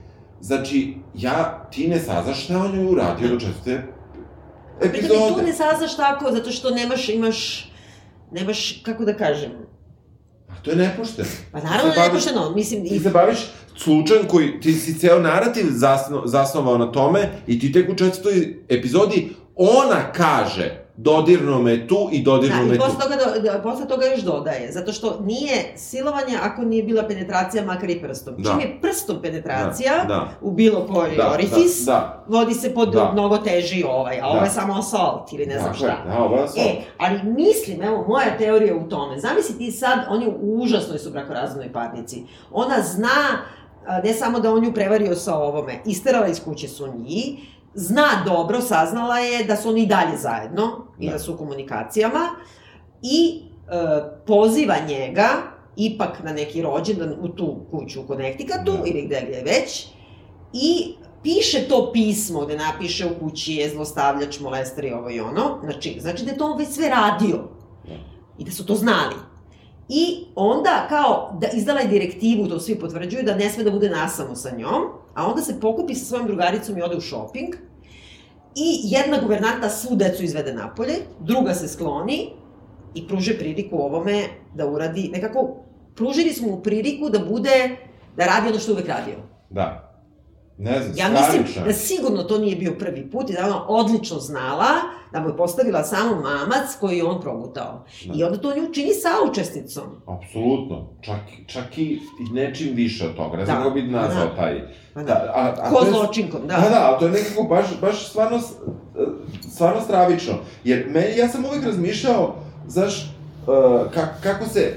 znači, ja, ti ne saznaš šta on je uradio do četvrte Pritom i tu epizode. ne saznaš tako, zato što nemaš, imaš, nemaš, kako da kažem, A to je nepošteno. pa naravno da je baviš- nepošteno, mislim, Ti se baviš slučajem koji, ti si ceo narativ zasno, zasnovao na tome i ti tek u četvrtoj epizodi ona kaže dodirno me tu i dodirno Da, me i tu. posle toga, do, posle toga još dodaje, zato što nije silovanje ako nije bila penetracija makar i prstom. Da. Čim je prstom penetracija Da, da. u bilo koji Da, orifis, da, vodi se pod Da. mnogo teži ovaj, a ovo Da. je samo assault ili ne znam je, šta. Da, ovo je. E, ali mislim, evo, moja teorija u tome, zamisli ti sad, oni u užasnoj su brakorazvodnoj parnici, ona zna, ne samo da on ju prevario sa ovome, isterala iz kuće su njih, zna dobro, saznala je da su oni dalje zajedno i Da. da su u komunikacijama i e, poziva njega ipak na neki rođendan u tu kuću u Connecticutu Da. ili gde je već i piše to pismo gde napiše u kući je zlostavljač, molester i ovo i ono. Znači, znači da je to on već sve radio. Da. I da su to znali. I onda kao da izdala je direktivu, to svi potvrđuju, da ne sme da bude nasamo sa njom, a onda se pokupi sa svojom drugaricom i ode u shopping. I jedna guvernanta svu decu izvede napolje, druga se skloni i pruže priliku ovome da uradi, nekako, pružili smo mu priliku da bude, da radi ono što uvek radio. Da. Ne znam, Ja mislim stravično. da sigurno to nije bio prvi put i da ona odlično znala da mu je postavila samo mamac koji je on progutao. Da. I onda to nju čini saučesnicom. Apsolutno. Čak, čak i nečim više od toga. Ne znam Da. bi nazvao Da. taj... Pa Da, da. a, a Ko zločinkom, da. Da, da, ali to je nekako baš, baš stvarno, stvarno stravično. Jer meni, ja sam uvek razmišljao, znaš, uh, ka, kako se,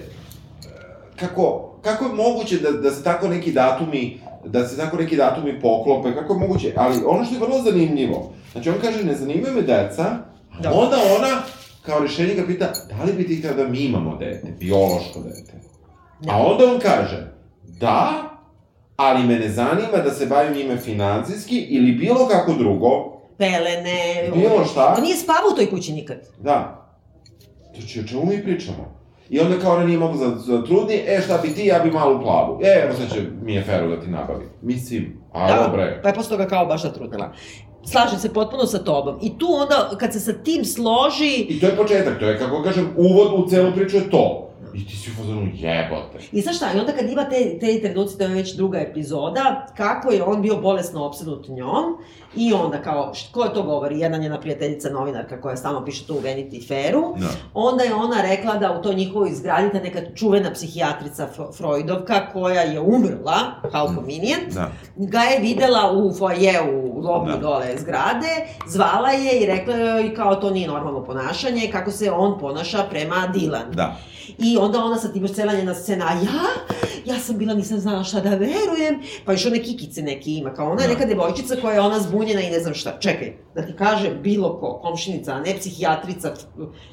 kako, kako je moguće da, da se tako neki datumi, da se tako neki datumi poklope, kako je moguće, ali ono što je vrlo zanimljivo, znači on kaže, ne zanimaju me deca, Da. onda ona, kao rešenje ga pita, da li bi ti htio da mi imamo dete, biološko dete? A onda on kaže, da, ali me ne zanima da se bavim njime financijski ili bilo kako drugo, Pelene. Bilo šta. On nije spavao u toj kući nikad. da. Znači, o čemu mi pričamo? I onda kao ona nije mogla za, za trudni, e šta bi ti, ja bi malu plavu. E, evo sad će mi je Feru da ti nabavi. Mislim, a Da, dobre. Pa je posle toga kao baš zatrudnila. Slažem se potpuno sa tobom. I tu onda, kad se sa tim složi, I to je početak, to je, kako kažem, uvod u celu priču je to. I ti si u fazonu jebote. I znaš šta, i onda kad ima te, te trenuci, to je već druga epizoda, kako je on bio bolesno opsednut njom, i onda kao, št, ko je to govori, jedna njena prijateljica novinarka koja stalno piše to u Vanity Fairu, Da. onda je ona rekla da u toj njihovoj zgradi ta neka čuvena psihijatrica Freudovka koja je umrla, how convenient, Da. ga je videla u foajeu, u lobby Da. dole zgrade, zvala je i rekla joj kao to nije normalno ponašanje, kako se on ponaša prema Dilan. Da. I onda ona sa tim još cela njena scena, a ja? Ja sam bila, nisam znala šta da verujem. Pa još one kikice neki ima, kao ona je Da. neka devojčica koja je ona zbunjena i ne znam šta. Čekaj, da ti kaže bilo ko, komšinica, ne psihijatrica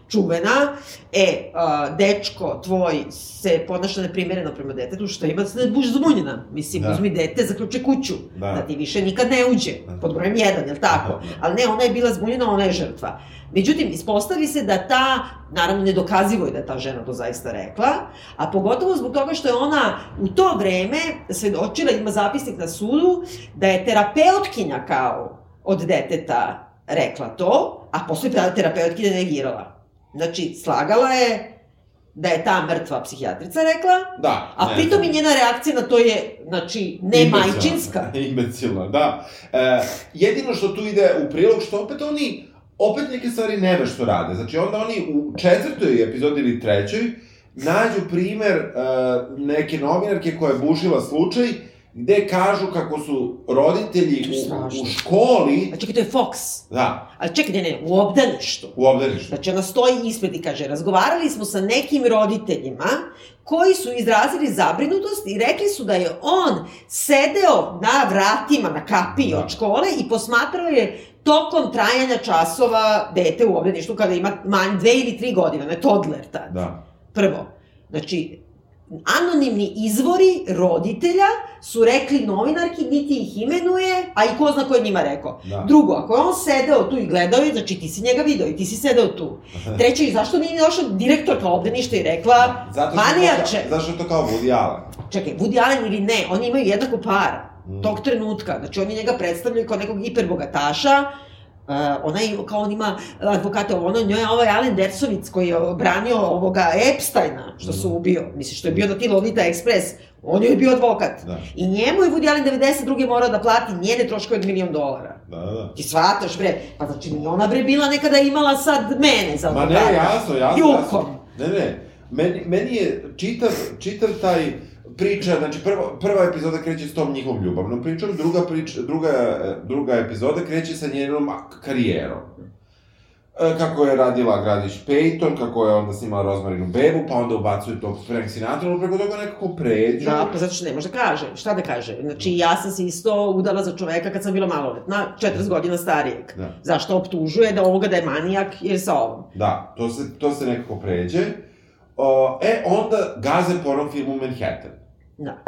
čuvena, e, dečko tvoj se ponaša neprimereno prema detetu, šta ima se budeš zbunjena? Mislim, Da. uzmi dete, zaključe kuću, Da. da. ti više nikad ne uđe, Da. pod brojem jedan, jel tako? Da. Ali ne, ona je bila zbunjena, ona je žrtva. Međutim, ispostavi se da ta, naravno nedokazivo je da ta žena to zaista rekla, a pogotovo zbog toga što je ona u to vreme svedočila, ima zapisnik na sudu, da je terapeutkinja kao od deteta rekla to, a posle je terapeutkinja negirala. Znači, slagala je da je ta mrtva psihijatrica rekla, Da. a ne pritom znam. i njena reakcija na to je, znači, ne Imbecilna. majčinska. Imbecilna, da. E, jedino što tu ide u prilog, što opet oni, opet neke stvari nevešto rade. Znači, onda oni u četvrtoj epizodi ili trećoj nađu primer e, neke novinarke koja je bušila slučaj, gde kažu kako su roditelji u, u školi, A čekaj, to je Fox. da, Ali čekaj, ne, ne, u obdaništu. u obdaništu. Znači, ona stoji ispred i kaže, razgovarali smo sa nekim roditeljima koji su izrazili zabrinutost i rekli su da je on sedeo na vratima, na kapiji Da. od škole i posmatrao je tokom trajanja časova dete u obdaništu kada ima manj dve ili tri godine, ne toddler tad. Da. Prvo, znači, anonimni izvori roditelja su rekli novinarki, niti ih imenuje, a i ko zna ko je njima rekao. Da. Drugo, ako je on sedeo tu i gledao je, znači ti si njega video i ti si sedeo tu. Treće, zašto nije došla direktorka obdaništa i rekla, Zato što, je to, manijače, kao- zato što je to kao Woody Allen. čekaj, Woody Allen ili ne, oni imaju jednako para. Mm. Tog trenutka, znači oni njega predstavljaju kao nekog hiperbogataša, ona je, kao on ima advokata, ono, njoj je ovaj Alen Dersovic koji je branio ovoga Epsteina, što su Mm. ubio, misli, što je bio na ti Lolita Express, on je bio advokat. Da. I njemu je Woody Allen 92. morao da plati njene troškove od milion dolara. Da, da, da. Ti shvataš, bre, pa znači ona bre bila nekada imala sad mene za Ma advokata. ne, jasno, jasno, Jukom. jasno. Ne, ne, meni, meni je čitav, čitav taj priča, znači prva, prva epizoda kreće s tom njihovom ljubavnom pričom, druga, priča, druga, e, druga epizoda kreće sa njenom karijerom. e, kako je radila Gradić Peyton, kako je onda snimala Rozmarinu bebu, pa onda ubacuju to Frank Sinatra, ono preko toga nekako pređu. Da, pa zato što ne može da kaže. Šta da kaže? Znači, ja sam se isto udala za čoveka kad sam bila maloletna, 40 godina starijeg. Da. Zašto optužuje da ovoga da je manijak jer sa ovom? Da, to se, to se nekako pređe. O, e, onda gaze po onom filmu Manhattan. Da.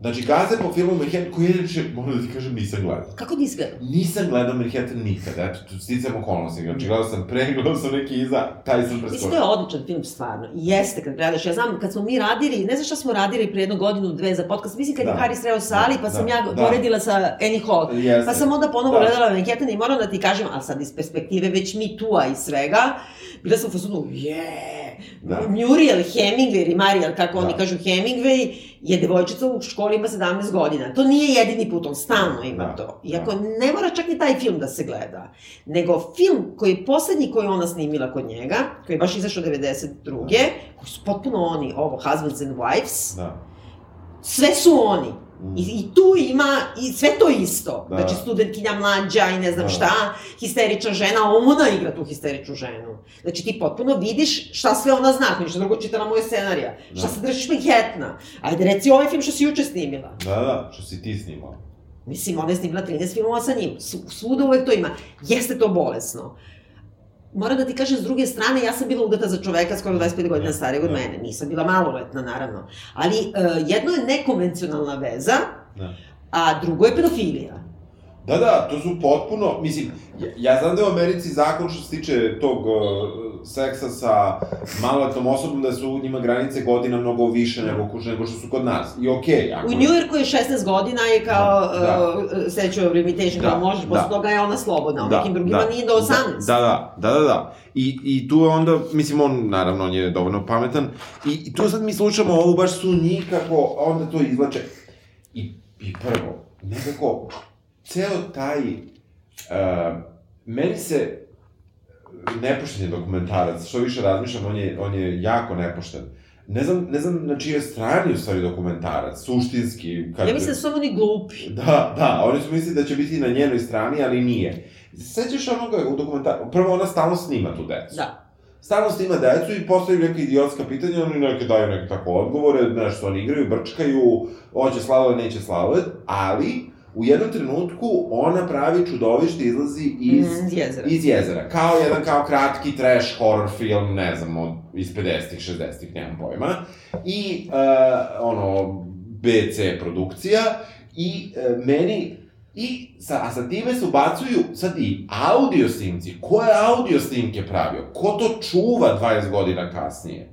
Znači, gaze po filmu Manhattan, koji inače, moram da ti kažem, nisam gledao. Kako nisi gledao? Nisam gledao Manhattan nikad, eto, tu sticam okolnosti, znači gledao sam pre, gledao sam neki iza, taj sam Mislim, preskočio. to je odličan film, stvarno. I jeste kad gledaš. Ja znam, kad smo mi radili, ne znam šta smo radili pre jednu godinu, dve za podcast, mislim kad Da. je Harry sreo Sali, pa Da, sam ja da. poredila sa Annie Hall. Jeste. Pa sam onda ponovo Da. gledala Manhattan i moram da ti kažem, ali sad iz perspektive već mi tua i svega, bila sam u fazonu, je, Da. Muriel Hemingway ili Mariel, kako oni Da. kažu Hemingway, je devojčica u školi ima 17 godina. To nije jedini put, on stalno ima Da, to. Iako ne mora čak ni taj film da se gleda. Nego film koji je poslednji koji ona snimila kod njega, koji je baš izašao 92. koji su potpuno oni, ovo, Husbands and Wives, Da. sve su oni. Mm. I, I tu ima, i sve to isto. Da. Znači, studentkinja mlađa i ne znam Da. šta, histerična žena, ona igra tu histeričnu ženu. Znači, ti potpuno vidiš šta sve ona zna, ništa drugo čitala moje scenarija. Da. Šta se držiš Manhattana? Ajde, reci ovaj film što si juče snimila. Da, da, što si ti snimao. Mislim, ona je snimila 13 filmova sa njim. Sv- Svuda uvek to ima. Jeste to bolesno. Moram da ti kažem, s druge strane, ja sam bila udata za čoveka skoro 25 godina starijeg od da. mene. Nisam bila maloletna, naravno. Ali uh, jedno je nekonvencionalna veza, Da. a drugo je pedofilija. Da, da, to su potpuno, mislim, ja, ja znam da je u Americi zakon što se tiče tog uh, seksa sa maloletnom osobom, da su njima granice godina mnogo više nego, nego što su kod nas. I okej, okay, ako... U Njujorku je 16 godina i kao Da, da. uh, of limitation, Da, kao možeš, posle da. toga je ona slobodna, u nekim drugima nije do 18. Da, da, da, da, da. I, I tu je onda, mislim, on, naravno, on je dovoljno pametan, i, i tu sad mi slušamo ovo, baš su njih kako onda to izlače. I, i prvo, nekako, ceo taj, uh, meni se nepošten je dokumentarac, što više razmišljam, on je, on je jako nepošten. Ne znam, ne znam na čijoj strani u stvari dokumentarac, suštinski. Kad... Ja mislim da su oni glupi. Da, da, oni su mislili da će biti na njenoj strani, ali nije. Sećaš onoga u dokumentaru? Prvo, ona stalno snima tu decu. Da. Stalno snima decu i postavljaju neke idiotska pitanja, oni neke daju neke tako odgovore, nešto oni igraju, brčkaju, hoće sladoled, neće sladoled, ali u jednom trenutku ona pravi čudovište, izlazi iz, Mm, jezera. iz jezera. Kao jedan kao kratki trash horror film, ne znam, od, iz 50-ih, 60-ih, nemam pojma. I, uh, ono, BC produkcija. I uh, meni I sa, a sa time se ubacuju sad i audio snimci. Ko je audio snimke pravio? Ko to čuva 20 godina kasnije?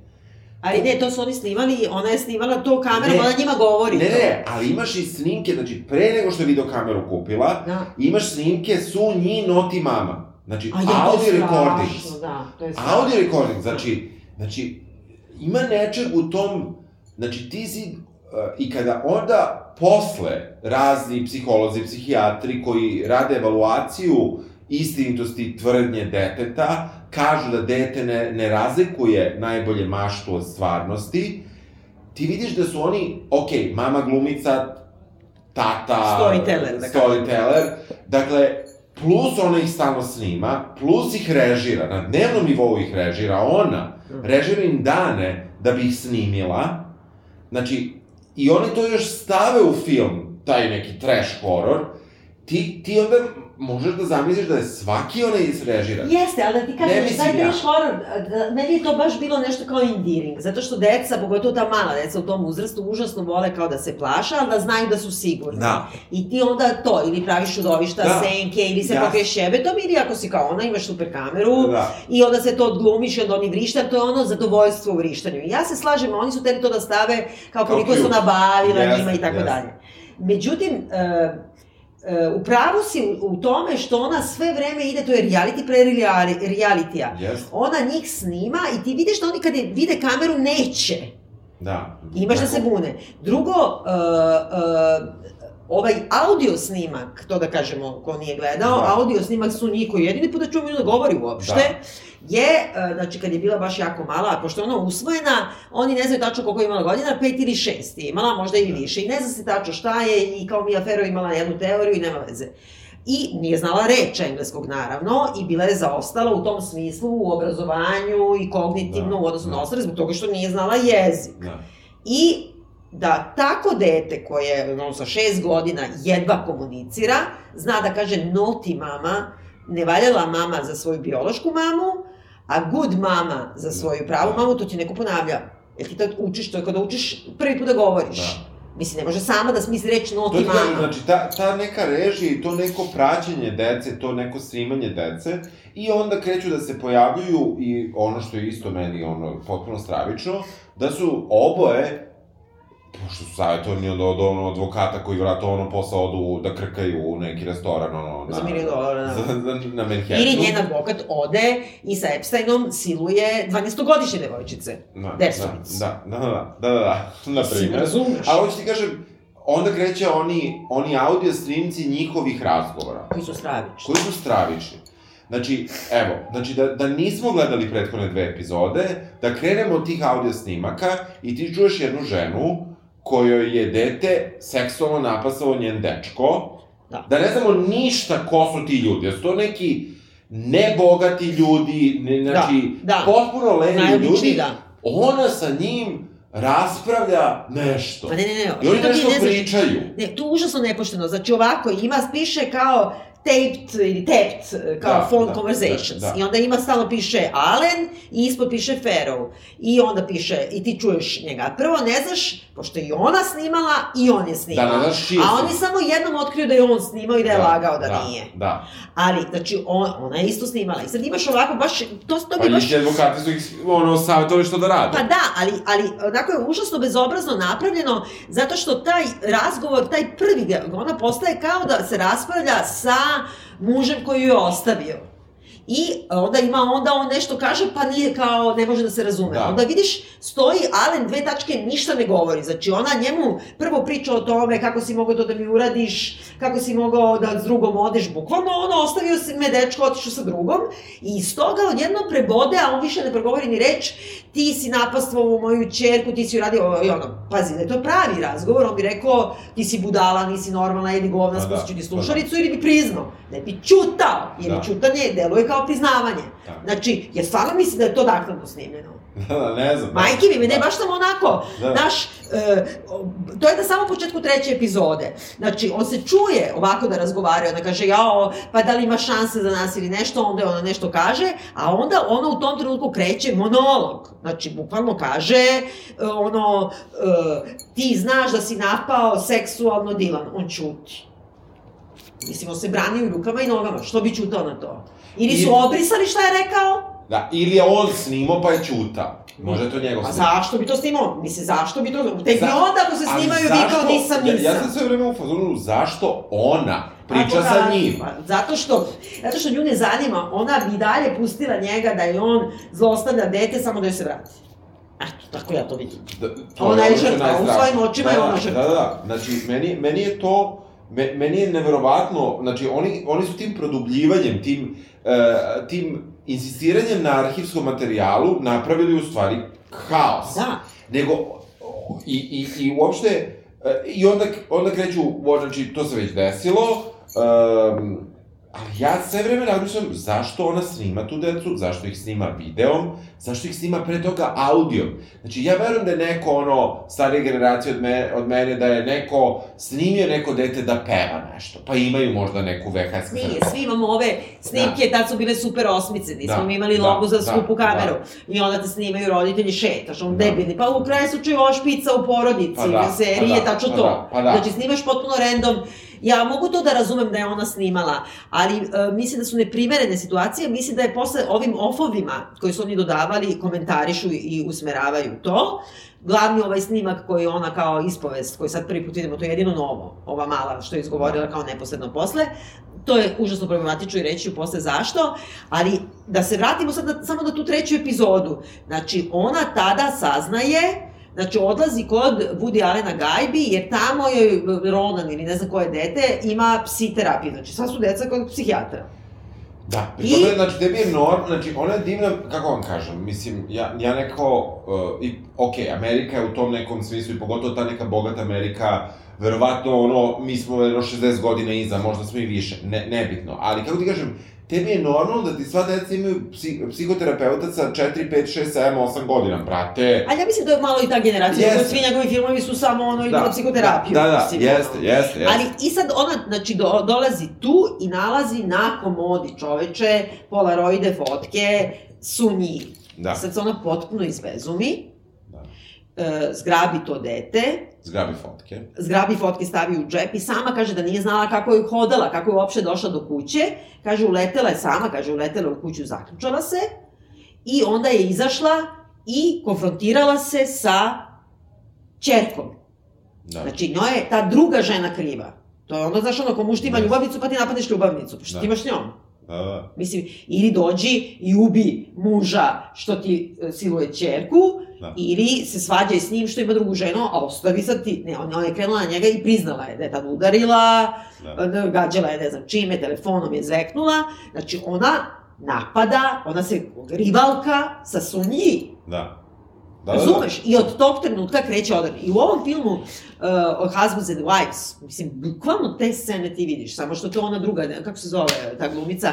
Ali ne, to su oni snimali, ona je snimala to kamerom, Ne. ona njima govori Ne, ne, ali imaš i snimke, znači pre nego što je video kameru kupila, Da. imaš snimke su nji noti mama. Znači, A je audio recordings. da, to je strašno. Audio recording, znači, znači, ima nečeg u tom, znači ti si, uh, i kada onda posle razni psiholozi, psihijatri koji rade evaluaciju istinitosti tvrdnje deteta, kažu da dete ne, ne razlikuje najbolje maštu od stvarnosti, ti vidiš da su oni, ok, mama glumica, tata... Storyteller, da. Storyteller, dakle, plus ona ih stalno snima, plus ih režira, na dnevnom nivou ih režira, ona Mm. režira im dane da bi ih snimila, znači, i oni to još stave u film, taj neki trash horror, ti, ti onda možeš da zamisliš da je svaki onaj izrežiran. Jeste, ali da ti kažem, mislim taj ja. trash horror, da, meni je to baš bilo nešto kao endearing, zato što deca, pogotovo ta mala deca u tom uzrastu, užasno vole kao da se plaša, ali da znaju da su sigurni. Da. I ti onda to, ili praviš čudovišta, Da. senke, ili se Ja. pokriješ šebetom, ili ako si kao ona, imaš super kameru, Da. I onda se to odglumiš i onda oni vrišta, to je ono zadovoljstvo u vrištanju. I ja se slažem, oni su teli to da stave kao Kao koliko su nabavila Jeste, njima i tako jeste. dalje. Međutim, uh, u pravu si u, tome što ona sve vreme ide, to je reality pre reali- realitija. Jeste. Ona njih snima i ti vidiš da oni kada vide kameru neće. Da. Imaš da se bune. Drugo, uh, uh, ovaj audio snimak, to da kažemo ko nije gledao, Da. audio snimak su njih koji jedini put da čujemo da govori uopšte, je, uh, znači kad je bila baš jako mala, pošto je ona usvojena, oni ne znaju tačno koliko je imala godina, pet ili šest je imala, možda i više, i ne zna se tačno šta je, i kao Mia Farrow imala jednu teoriju i nema veze. I nije znala reč engleskog, naravno, i bila je zaostala u tom smislu u obrazovanju i kognitivno Da, u odnosu da. na ostale, zbog toga što nije znala jezik. Da. I da tako dete koje ono, sa šest godina jedva komunicira, zna da kaže no ti mama, ne valjala mama za svoju biološku mamu, a good mama za svoju pravu mamu, to ti neko ponavlja. Jer ti tad učiš, to je kada učiš prvi put da govoriš. Da. Mislim, ne može sama da smisli reč no To mama. znači, ta, ta neka režija i to neko praćenje dece, to neko snimanje dece, i onda kreću da se pojavljuju i ono što je isto meni ono, potpuno stravično, da su oboje, pošto su savjetovani od, od, ono, advokata koji vrata ono posle odu da krkaju u neki restoran, ono, na, Za milion dolara, da. za, za, na Manhattanu. Ili njen advokat ode i sa Epsteinom siluje 12-godišnje devojčice. Da, Desnic. da, da, da, da, da, da, da, na Mislim, primjer. razumeš. Ali hoću ti kažem, onda kreće oni, oni audio snimci njihovih razgovora. Koji su stravični. koji su stravični. Znači, evo, znači da, da nismo gledali prethodne dve epizode, da krenemo od tih audio snimaka i ti čuješ jednu ženu kojoj je dete seksualno napasao njen dečko, Da. da ne znamo ništa ko su ti ljudi, da su to neki nebogati ljudi, ne, znači, da. potpuno levi Najobičniji, ljudi, da. ona sa njim raspravlja nešto. Ma ne, ne, ne. I oni nešto ne pričaju. Ne, to je užasno nepošteno. Znači ovako, ima, piše kao taped ili tapped, kao Da, phone da, conversations. da, da. I onda ima stalno piše Allen i ispod piše Farrow. I onda piše, i ti čuješ njega. Prvo ne znaš, pošto je i ona snimala i on je snimao. Da, znaš čiji A su. oni samo jednom otkriju da je on snimao i da je lagao da, da, nije. Da, Ali, znači, on, ona je isto snimala. I sad imaš ovako, baš, to, to Pa bi baš... njih advokati su ih, ono, savjetovali što da rade. Pa da, ali, ali onako je užasno bezobrazno napravljeno, zato što taj razgovor, taj prvi, ona postaje kao da se raspravlja sa mužem koji ju je ostavio. I onda ima, onda on nešto kaže, pa nije kao, ne može da se razume. Da. Onda vidiš, stoji Alen dve tačke, ništa ne govori. Znači, ona njemu prvo priča o tome kako si mogao to da mi uradiš, kako si mogao da s drugom odeš, bukvalno ono, ostavio si me dečko, otišao sa drugom, i iz toga odjedno prebode, a on više ne progovori ni reč, ti si napastvao moju čerku, ti si uradio, i ono, pazi, da je to pravi razgovor, on bi rekao, ti si budala, nisi normalna, jedi govna, Pa da, spustit ću ti pa slušalicu, ili bi priznao, ne bi čutao, jer Da. čutanje deluje kao priznavanje. Da. Znači, jer stvarno misli da je to naknadno snimljeno. Da, da, ne znam. Majke mi, ne Da. baš tamo onako, Da. znaš, e, to je na samom početku treće epizode. Znači, on se čuje ovako da razgovaraju, ona kaže, jao, pa da li ima šanse za nas ili nešto, onda ona nešto kaže, a onda ona u tom trenutku kreće monolog. Znači, bukvalno kaže, e, ono, e, ti znaš da si napao seksualno Dilan, on ćuti. Mislim, on se brani u rukama i nogama, što bi ćutao na to? Ili su I- obrisali šta je rekao? Da, ili je on snimao pa je čuta. Možda je to njegov Pa snim. zašto bi to snimao? Mislim, zašto bi to... Tek Za- onda ako se snimaju zašto- vikao nisam, Ja, nisam. ja sam sve vreme u fazonu zašto ona priča sa njim. Pa, zato što, zato što nju ne zanima, ona bi dalje pustila njega da je on zlostavlja dete samo da joj se vrati. Eto, tako ja to vidim. Da, to Ona je žrtva, u svojim očima da, je ona da, žrtva. Da, da, da. Znači, meni, meni je to, me, meni je neverovatno, znači, oni, oni su tim produbljivanjem, tim, uh, tim insistiranjem na arhivskom materijalu napravili u stvari haos. Da. Nego, i, i, i uopšte, e, i onda, onda kreću, znači, to se već desilo, um, ali ja sve vreme razmišljam zašto ona snima tu decu, zašto ih snima videom, zašto ih snima pre toga audijom. Znači, ja verujem da je neko, ono, starije generacije od, me, od mene, da je neko snimio neko dete da peva nešto, pa imaju možda neku VHS Nije, kasetu. svi imamo ove snimke, tad su bile super osmice, nismo Da, mi imali da, logo za da, skupu kameru. da. I onda te snimaju roditelji šetaš, on Da. debilni. Pa u kraju slučaju ova špica u porodici, Pa da, serije, pa da, tačno pa to. da, pa da. Znači, snimaš potpuno random. Ja mogu to da razumem da je ona snimala, ali e, mislim da su neprimerene situacije, mislim da je posle ovim ofovima koji su oni dodavali, komentarišu i usmeravaju to, glavni ovaj snimak koji ona kao ispovest, koji sad prvi put vidimo, to je jedino novo, ova mala što je izgovorila kao neposredno posle, to je užasno problematično i reći ću posle zašto, ali da se vratimo sad na, samo na tu treću epizodu. Znači, ona tada saznaje Znači, odlazi kod Woody Allena gajbi, jer tamo je Ronan ili ne znam koje dete, ima psi terapiju. Znači, sva su deca kod psihijatra. Da, I... to je, znači, tebi je norm, znači, ona je divna, kako vam kažem, mislim, ja, ja neko, uh, i, ok, Amerika je u tom nekom smislu, i pogotovo ta neka bogata Amerika, verovatno, ono, mi smo jedno 60 godina iza, možda smo i više, ne, nebitno, ali, kako ti kažem, tebi je normalno da ti sva deca imaju psi, psihoterapeuta sa 4, 5, 6, 7, 8 godina, brate. Ali ja mislim da je malo i ta generacija, Jeste. yes. svi njegovi filmovi su samo ono, idu na psihoterapiju. Da, da, mislim, jeste, ono. jeste, jeste. Ali i sad ona, znači, do, dolazi tu i nalazi na komodi čoveče, polaroide fotke, su njih. Da, Sad se ona potpuno izbezumi, da. Zgrabi to dete, Zgrabi fotke. zgrabi fotke, stavi u džep i sama kaže da nije znala kako je hodala, kako je uopšte došla do kuće. Kaže, uletela je sama, kaže, uletela u kuću, zaključala se i onda je izašla i konfrontirala se sa čerkom. Da. Znači, njoj je ta druga žena kriva. To je ono, znaš, ono, ko muž ti ima Da. ljubavnicu, pa ti napadneš ljubavnicu. Pa što Da. ti imaš njom? Da, da. Mislim, ili dođi i ubi muža što ti e, siluje čerku, Da. ili se svađaj s njim što ima drugu ženu, a ostavi sad ti... Ne, ona je krenula na njega i priznala je da je tad udarila, Da. da. gađala je ne znam čime, telefonom je zeknula. Znači, ona napada, ona se rivalka sa Sunji. Da. Da, da, da. Razumeš? I od tog trenutka kreće odar. I u ovom filmu uh, Husbands and Wives, mislim, bukvalno te scene ti vidiš, samo što to ona druga, ne, kako se zove ta glumica,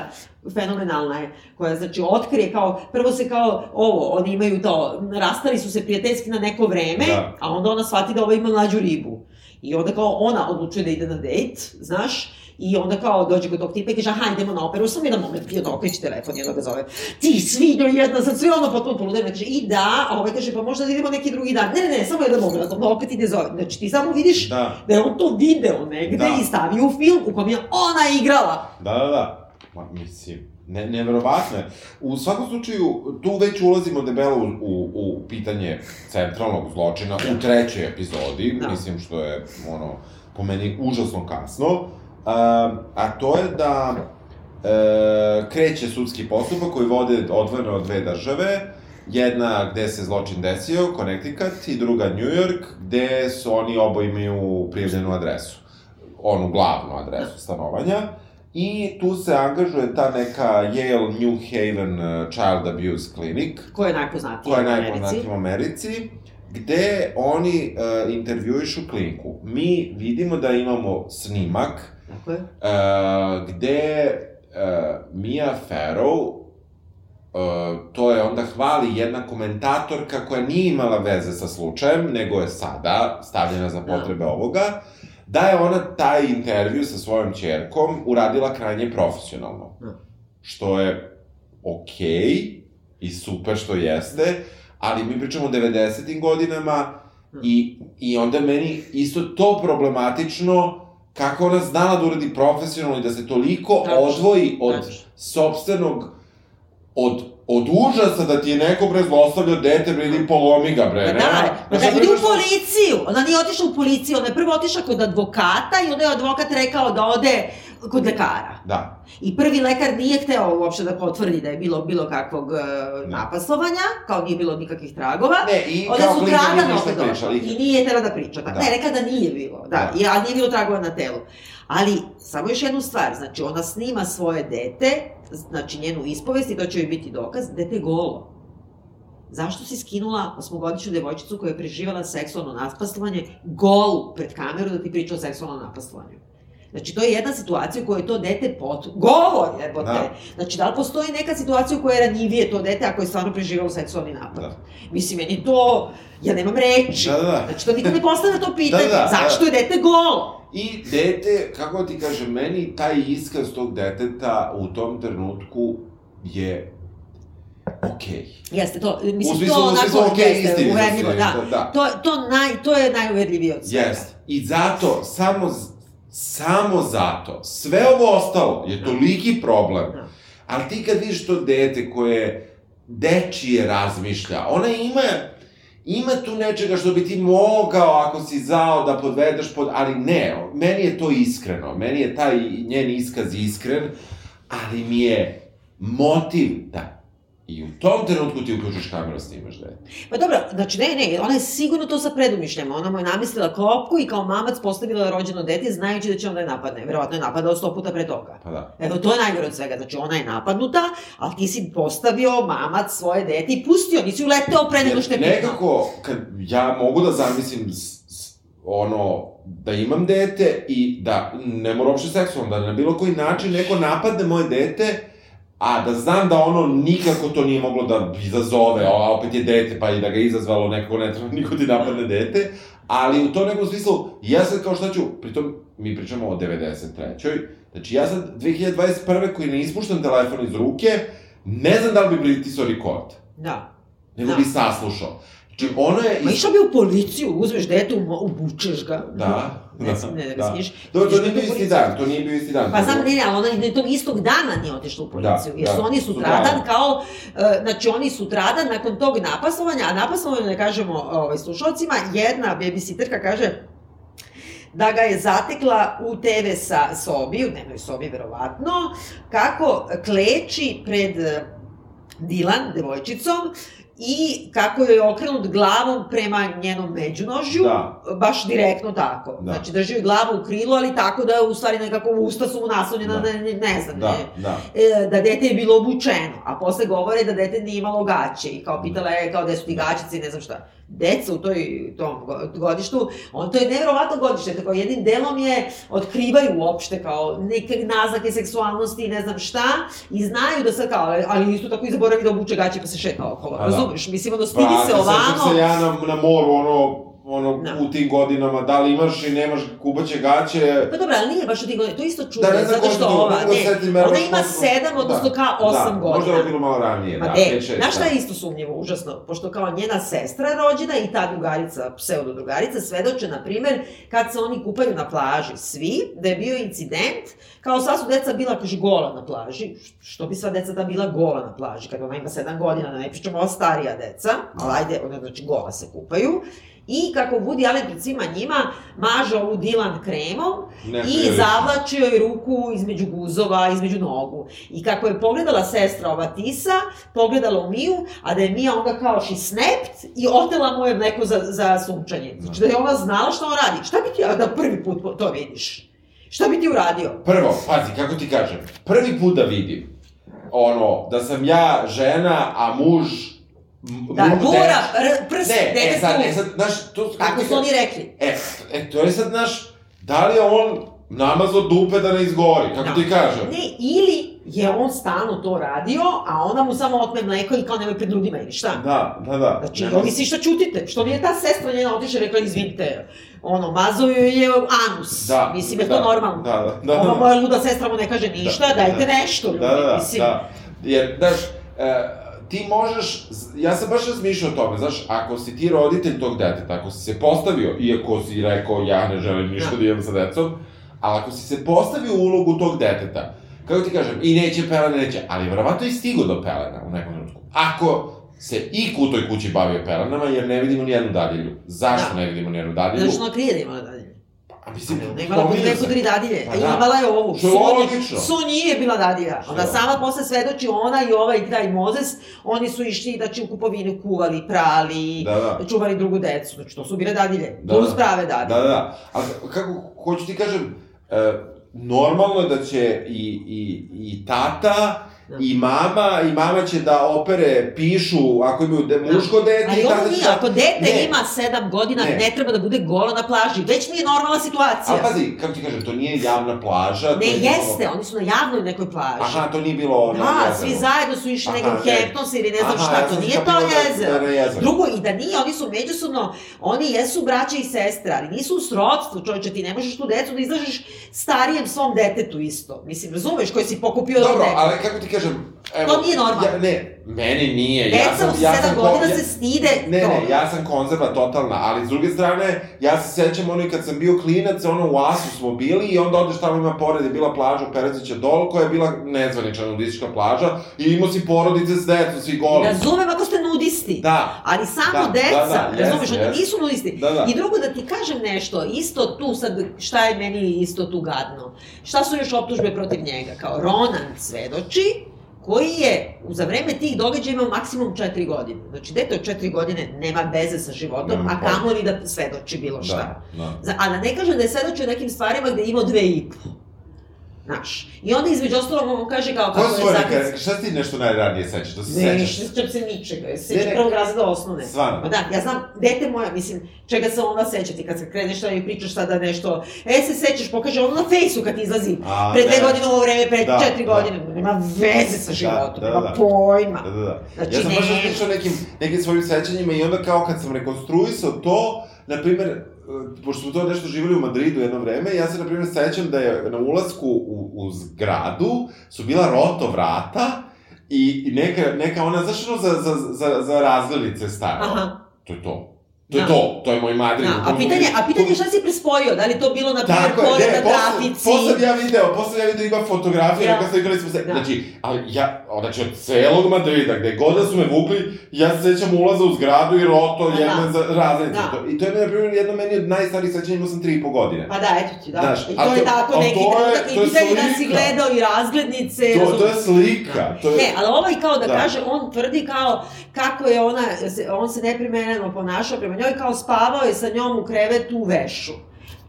fenomenalna je, koja, znači, otkrije kao, prvo se kao, ovo, oni imaju to, rastali su se prijateljski na neko vreme, Da. a onda ona shvati da ova ima mlađu ribu. I onda kao ona odlučuje da ide na dejt, znaš, I onda kao dođe kod tog tipa i kaže, aha, idemo na operu, samo jedan moment, i onda okreće telefon onda ga zove, ti svinjo jedna, sad sve ono potpuno poludeno, kaže, i da, a ovaj kaže, pa možda da idemo neki drugi dan, ne, ne, ne, samo jedan moment, onda opet ide zove, znači ti samo vidiš Da. da je on to video negde Da. i stavio u film u kom je ona igrala. Da, da, da. Ma, mislim, ne, neverovatno je. U svakom slučaju, tu već ulazimo debelo u, u, u pitanje centralnog zločina u trećoj epizodi, Da. mislim što je, ono, po meni užasno kasno. Um, a to je da e, kreće sudski postupak koji vode odvojeno od dve države, jedna gde se zločin desio, Connecticut, i druga New York, gde su oni obo imaju prijavljenu adresu, onu glavnu adresu stanovanja. I tu se angažuje ta neka Yale New Haven eh, Child Abuse Clinic, Ko je najpoznatiji koja je u Americi? najpoznatija u Americi, gde oni uh, intervjuišu klinku. Mi vidimo da imamo snimak Tako je. uh, gde uh, Mia Farrow uh, to je onda hvali jedna komentatorka koja nije imala veze sa slučajem, nego je sada stavljena za Da. potrebe ovoga, da je ona taj intervju sa svojom čerkom uradila krajnje profesionalno. Da. Što je okej i super što jeste, ali mi pričamo o 90. godinama i, i onda meni isto to problematično kako ona znala da uradi profesionalno i da se toliko Tačno, odvoji od tačno. sopstvenog od, od užasa da ti je neko bre zlostavlja dete, bre, idi polomi ga, bre, ne? da, pa Znaš, da ja idi u policiju. Ona nije otišla u policiju, ona je prvo otišla kod advokata i onda je advokat rekao da ode kod lekara. Da, I prvi lekar nije hteo uopšte da potvrdi da je bilo bilo kakvog uh, napaslovanja, kao nije bilo nikakvih tragova. ne, i Onda kao su ništa opet došla pričala. i nije htela da priča. Da. Da. Ne, rekla da nije bilo, da, Da. I, a nije bilo tragova na telu. Ali, samo još jednu stvar, znači ona snima svoje dete, znači njenu ispovest i to će joj biti dokaz, dete golo. Zašto si skinula osmogodišnju devojčicu koja je preživala seksualno napastovanje golu pred kameru da ti priča o seksualnom napastovanju? Znači, to je jedna situacija u kojoj to dete pot... Golo jebote! Da. Znači, da li postoji neka situacija u kojoj je ranjivije to dete ako je stvarno preživalo seksualni napad? Da. Mislim, meni to... Ja nemam reči. Da, da, da. Znači, to nikad ne postavlja to pitanje. Da, da, da. Zašto je dete golo? I dete, kako ti kažem, meni taj iskaz tog deteta u tom trenutku je okej. Jeste, to, U mislim, smislu, to onako, smislu, okej, jeste, istini, uverljivo, da. da. To, to, naj, to je najuverljivije od svega. Jest. I zato, samo, samo zato, sve ovo ostalo je toliki problem. Da. Ali ti kad vidiš to dete koje dečije razmišlja, ona ima, ima tu nečega što bi ti mogao, ako si zao, da podvedeš pod... Ali ne, meni je to iskreno. Meni je taj njen iskaz iskren, ali mi je motiv da I u tom trenutku ti uključiš kameru, snimaš dete. Pa dobro, znači ne, ne, ona je sigurno to sa predumišljama. Ona mu je namislila klopku i kao mamac postavila rođeno dete znajući da će onda je napadne. Verovatno je napadao sto puta pre toga. Pa da. Evo, to je najgore od svega. Znači, ona je napadnuta, ali ti si postavio mamac svoje dete i pustio, nisi uleteo pre nego što je. Nekako, kad ja mogu da zamislim ono, da imam dete i da, ne mora uopšte seksualno, da na bilo koji način neko napadne moje dete, a da znam da ono nikako to nije moglo da izazove, a opet je dete, pa i da ga izazvalo, nekako ne treba niko ti napadne dete, ali u to nekom smislu, ja sad kao šta ću, pritom mi pričamo o 93. Znači ja sad 2021. koji ne ispuštam telefon iz ruke, ne znam da li bi pritisao record, Da. nego Da. bi saslušao. Znači ono je... Ma išao bi u policiju, uzmeš dete, obučeš ga. Da, Ne, da, da, ne, da da. ga smiš. Dobro, to Ideš nije bio isti dan, to nije bio isti dan. Pa to znam, je ne, ne, ali ona ne, tog istog dana nije otišla u policiju, Da, jer su da, oni sutradan kao, e, znači oni sutradan nakon tog napasovanja, a napasovanje, da kažemo ovaj, slušalcima, jedna babysitterka kaže, da ga je zatekla u TV sa sobi, u dnevnoj sobi verovatno, kako kleči pred e, Dilan, devojčicom, i kako je okrenut glavom prema njenom međunožju, Da. baš direktno tako. Da. Znači drži joj glavu u krilu, ali tako da u stvari nekako usta su mu naslonjena, Da. ne, ne, ne znam, Da, ne, da. e, da dete je bilo obučeno, a posle govore da dete nije imalo gaće i kao pitala je kao gde su ti gaćice i ne znam šta. Deca u toj, tom go- godištu, on to je nevjerovatno godište, tako jednim delom je otkrivaju uopšte kao neke naznake seksualnosti i ne znam šta i znaju da sad kao, ali- isto tako i zaboravi da obuče gaće pa se šeta okolo, Pa da. razumeš? Mislim, ono stidi Pa, se ovamo. sećam se ja na, na moru, ono, ono, Da. u tim godinama, da li imaš i nemaš kubaće gaće, Pa dobro, ali nije baš od tih godina, to isto čudno, Da, ne zato što to, ova, da ne, ona ima sedam, odnosno da, kao osam da, možda godina. je bilo malo ranije, Ma da, de, 5-6. znaš šta je isto sumnjivo, užasno? Pošto kao njena sestra rođena i ta drugarica, pseudo drugarica, svedoče, na primer, kad se oni kupaju na plaži, svi, da je bio incident, kao sva su deca bila, kaže, gola na plaži, što bi sva deca da bila gola na plaži, kad ona ima sedam godina, da ne pričamo o starija deca, ali ajde, ona znači gola se kupaju, i kako Woody Allen pred svima njima maže ovu Dylan kremom Ne, i zavlačio joj ruku između guzova, između nogu. I kako je pogledala sestra ova Tisa, pogledala u Miju, a da je Mija onda kao she snapped i otela mu je mleko za, za sunčanje. Znači da je ona znala šta on radi. Šta bi ti da prvi put to vidiš? Šta bi ti uradio? Prvo, pazi, kako ti kažem, prvi put da vidim, ono, da sam ja žena, a muž... Da, dečko- r- prst Ne, e, sad, e, sad, znaš, to... Tako su oni rekli. E, e, to je sad, znaš, da li je on namazao dupe da ne izgori, kako Da. ti kažem? Ne, ili je on stalno to radio, a ona mu samo otme mleko i kao nemoj pred ljudima ili šta? Da, da, da. Znači, Nema- ovi svi šta čutite? Što nije ta sestra njena otiša i rekla, izvinite, ono, mazao joj je anus. Da, Mislim, je da, to normalno. Da, da, da. Ova da. moja luda sestra mu ne kaže ništa, Da, dajte da. nešto, ljudi, Da, da, da, mislim. da. Jer, znaš, e, ti možeš, ja sam baš razmišljao o tome, znaš, ako si ti roditelj tog deteta, ako si se postavio, iako si rekao ja ne želim ništa Da. da imam sa decom, ali ako si se postavio u ulogu tog deteta, kako ti kažem, i neće pelene, neće, ali verovatno i stigo do pelena u nekom trenutku. Ako se i u toj kući bavio pelenama, jer ne vidimo nijednu dadilju. Zašto Da. ne vidimo nijednu dadilju? Znaš, ona krije da imala dadilje. A mislim, Ona je imala se. po tri dadilje. Pa A da. imala je ovu. Što je logično. Sonji je bila dadilja. Ona je sama posle svedoči, ona i ovaj taj Mozes, oni su išli, znači, u kupovinu kuvali, prali, Da, da. čuvali drugu decu. Znači, to su bile dadilje. Da, Plus da. prave dadilje. Da, da, da. A kako, hoću ti kažem, e, normalno je da će i, i, i tata, Da. i mama, i mama će da opere, pišu, ako imaju de, muško dete, Ali i ovo nije, da... ako dete Ne. ima sedam godina, Ne. ne. treba da bude golo na plaži. Već nije normalna situacija. A pazi, kako ti kažem, to nije javna plaža. to ne, je bilo- jeste, oni su na javnoj nekoj plaži. Aha, to nije bilo... na Da, svi zajedno su išli Aha, nekom ne. Hamptons ili ne znam Aha, šta, to nije to da- jezero. da jezeru. Drugo, i da nije, oni su međusobno, oni jesu braća i sestre, ali nisu u srodstvu, čovječe, ti ne možeš tu decu da izlažeš starijem svom detetu isto. Mislim, razumeš, koji si pokupio Dobro, od ali kako ti kažem, evo... To nije normalno. Ja, ne, meni nije. Deca ja sam, u ja sam godina ja- se stide Ne, ne, ja sam konzerva totalna, ali s druge strane, ja se sećam ono i kad sam bio klinac, ono u Asu smo bili i onda odeš tamo ima pored je bila plaža u Perezića dol, koja je bila nezvanična nudistička plaža i imao si porodice s decom, svi goli. Razumem ako ste nudisti. Da. Ali samo Da, deca, da, da, razumeš, oni nisu nudisti. Da, da. I drugo, da ti kažem nešto, isto tu sad, šta je meni isto tu gadno? Šta su još optužbe protiv njega? Kao Ronan svedoči, koji je za vreme tih događaja imao maksimum 4 godine. Znači, dete od 4 godine nema veze sa životom, Nema a pojma. kamoli da svedoči bilo šta. Da, da. A da ne kažem da je svedočio nekim stvarima gde je imao dve i po. Znaš. I onda između ostalog on kaže kao Ko kako je neke, šta ti nešto najranije sećaš? Da se Ne, sećaš? ne sećam se ničega, sećam ne. prvog razreda osnovne. Stvarno? Pa da, ja znam, dete moja, mislim, čega se ona seća ti kad se kreneš da mi pričaš sada nešto, e se sećaš, pokaže ono na fejsu kad izlazi, A, pre dve ne. godine ovo vreme, pre Da, četiri da. godine, nema veze sa životom, da, nema da. pojma. Da, da, da. Znači, ja sam baš ne. razmišljao nekim, nekim svojim sećanjima i onda kao kad sam rekonstruisao to, na primer, pošto smo to nešto živjeli u Madridu jedno vreme, ja se, na primer, sećam da je na ulasku u, u zgradu su bila roto vrata i, i neka, neka ona, znaš ono za, za, za, za razglednice staro? Aha. To je to. To je Da. to, to je moj Madrid. Da, a pitanje, a pitanje šta si prespojio? Da li to bilo, na primjer, ne, na posle, trafici? posle sam ja video, posle sam ja video ima fotografije, Ja. ja. slikali smo se, Da. znači, ali ja, znači od celog Madrida, gde god da su me vukli, ja se sećam ulaza u zgradu i roto, Da. za razrednice. Da. To, I to je, na primjer, jedno meni od najstarijih sećanja, imao sam tri i po godine. Pa da, eto ti, da. Znaš, I a to je to- tako neki to je- trenutak to i je pitanje da si gledao i razglednice. To, to je slika, to je... Ne, ali ovaj kao da, Da. kaže, on tvrdi kao kako je ona, on se neprimereno ponašao prema njoj, kao spavao je sa njom u krevetu u vešu.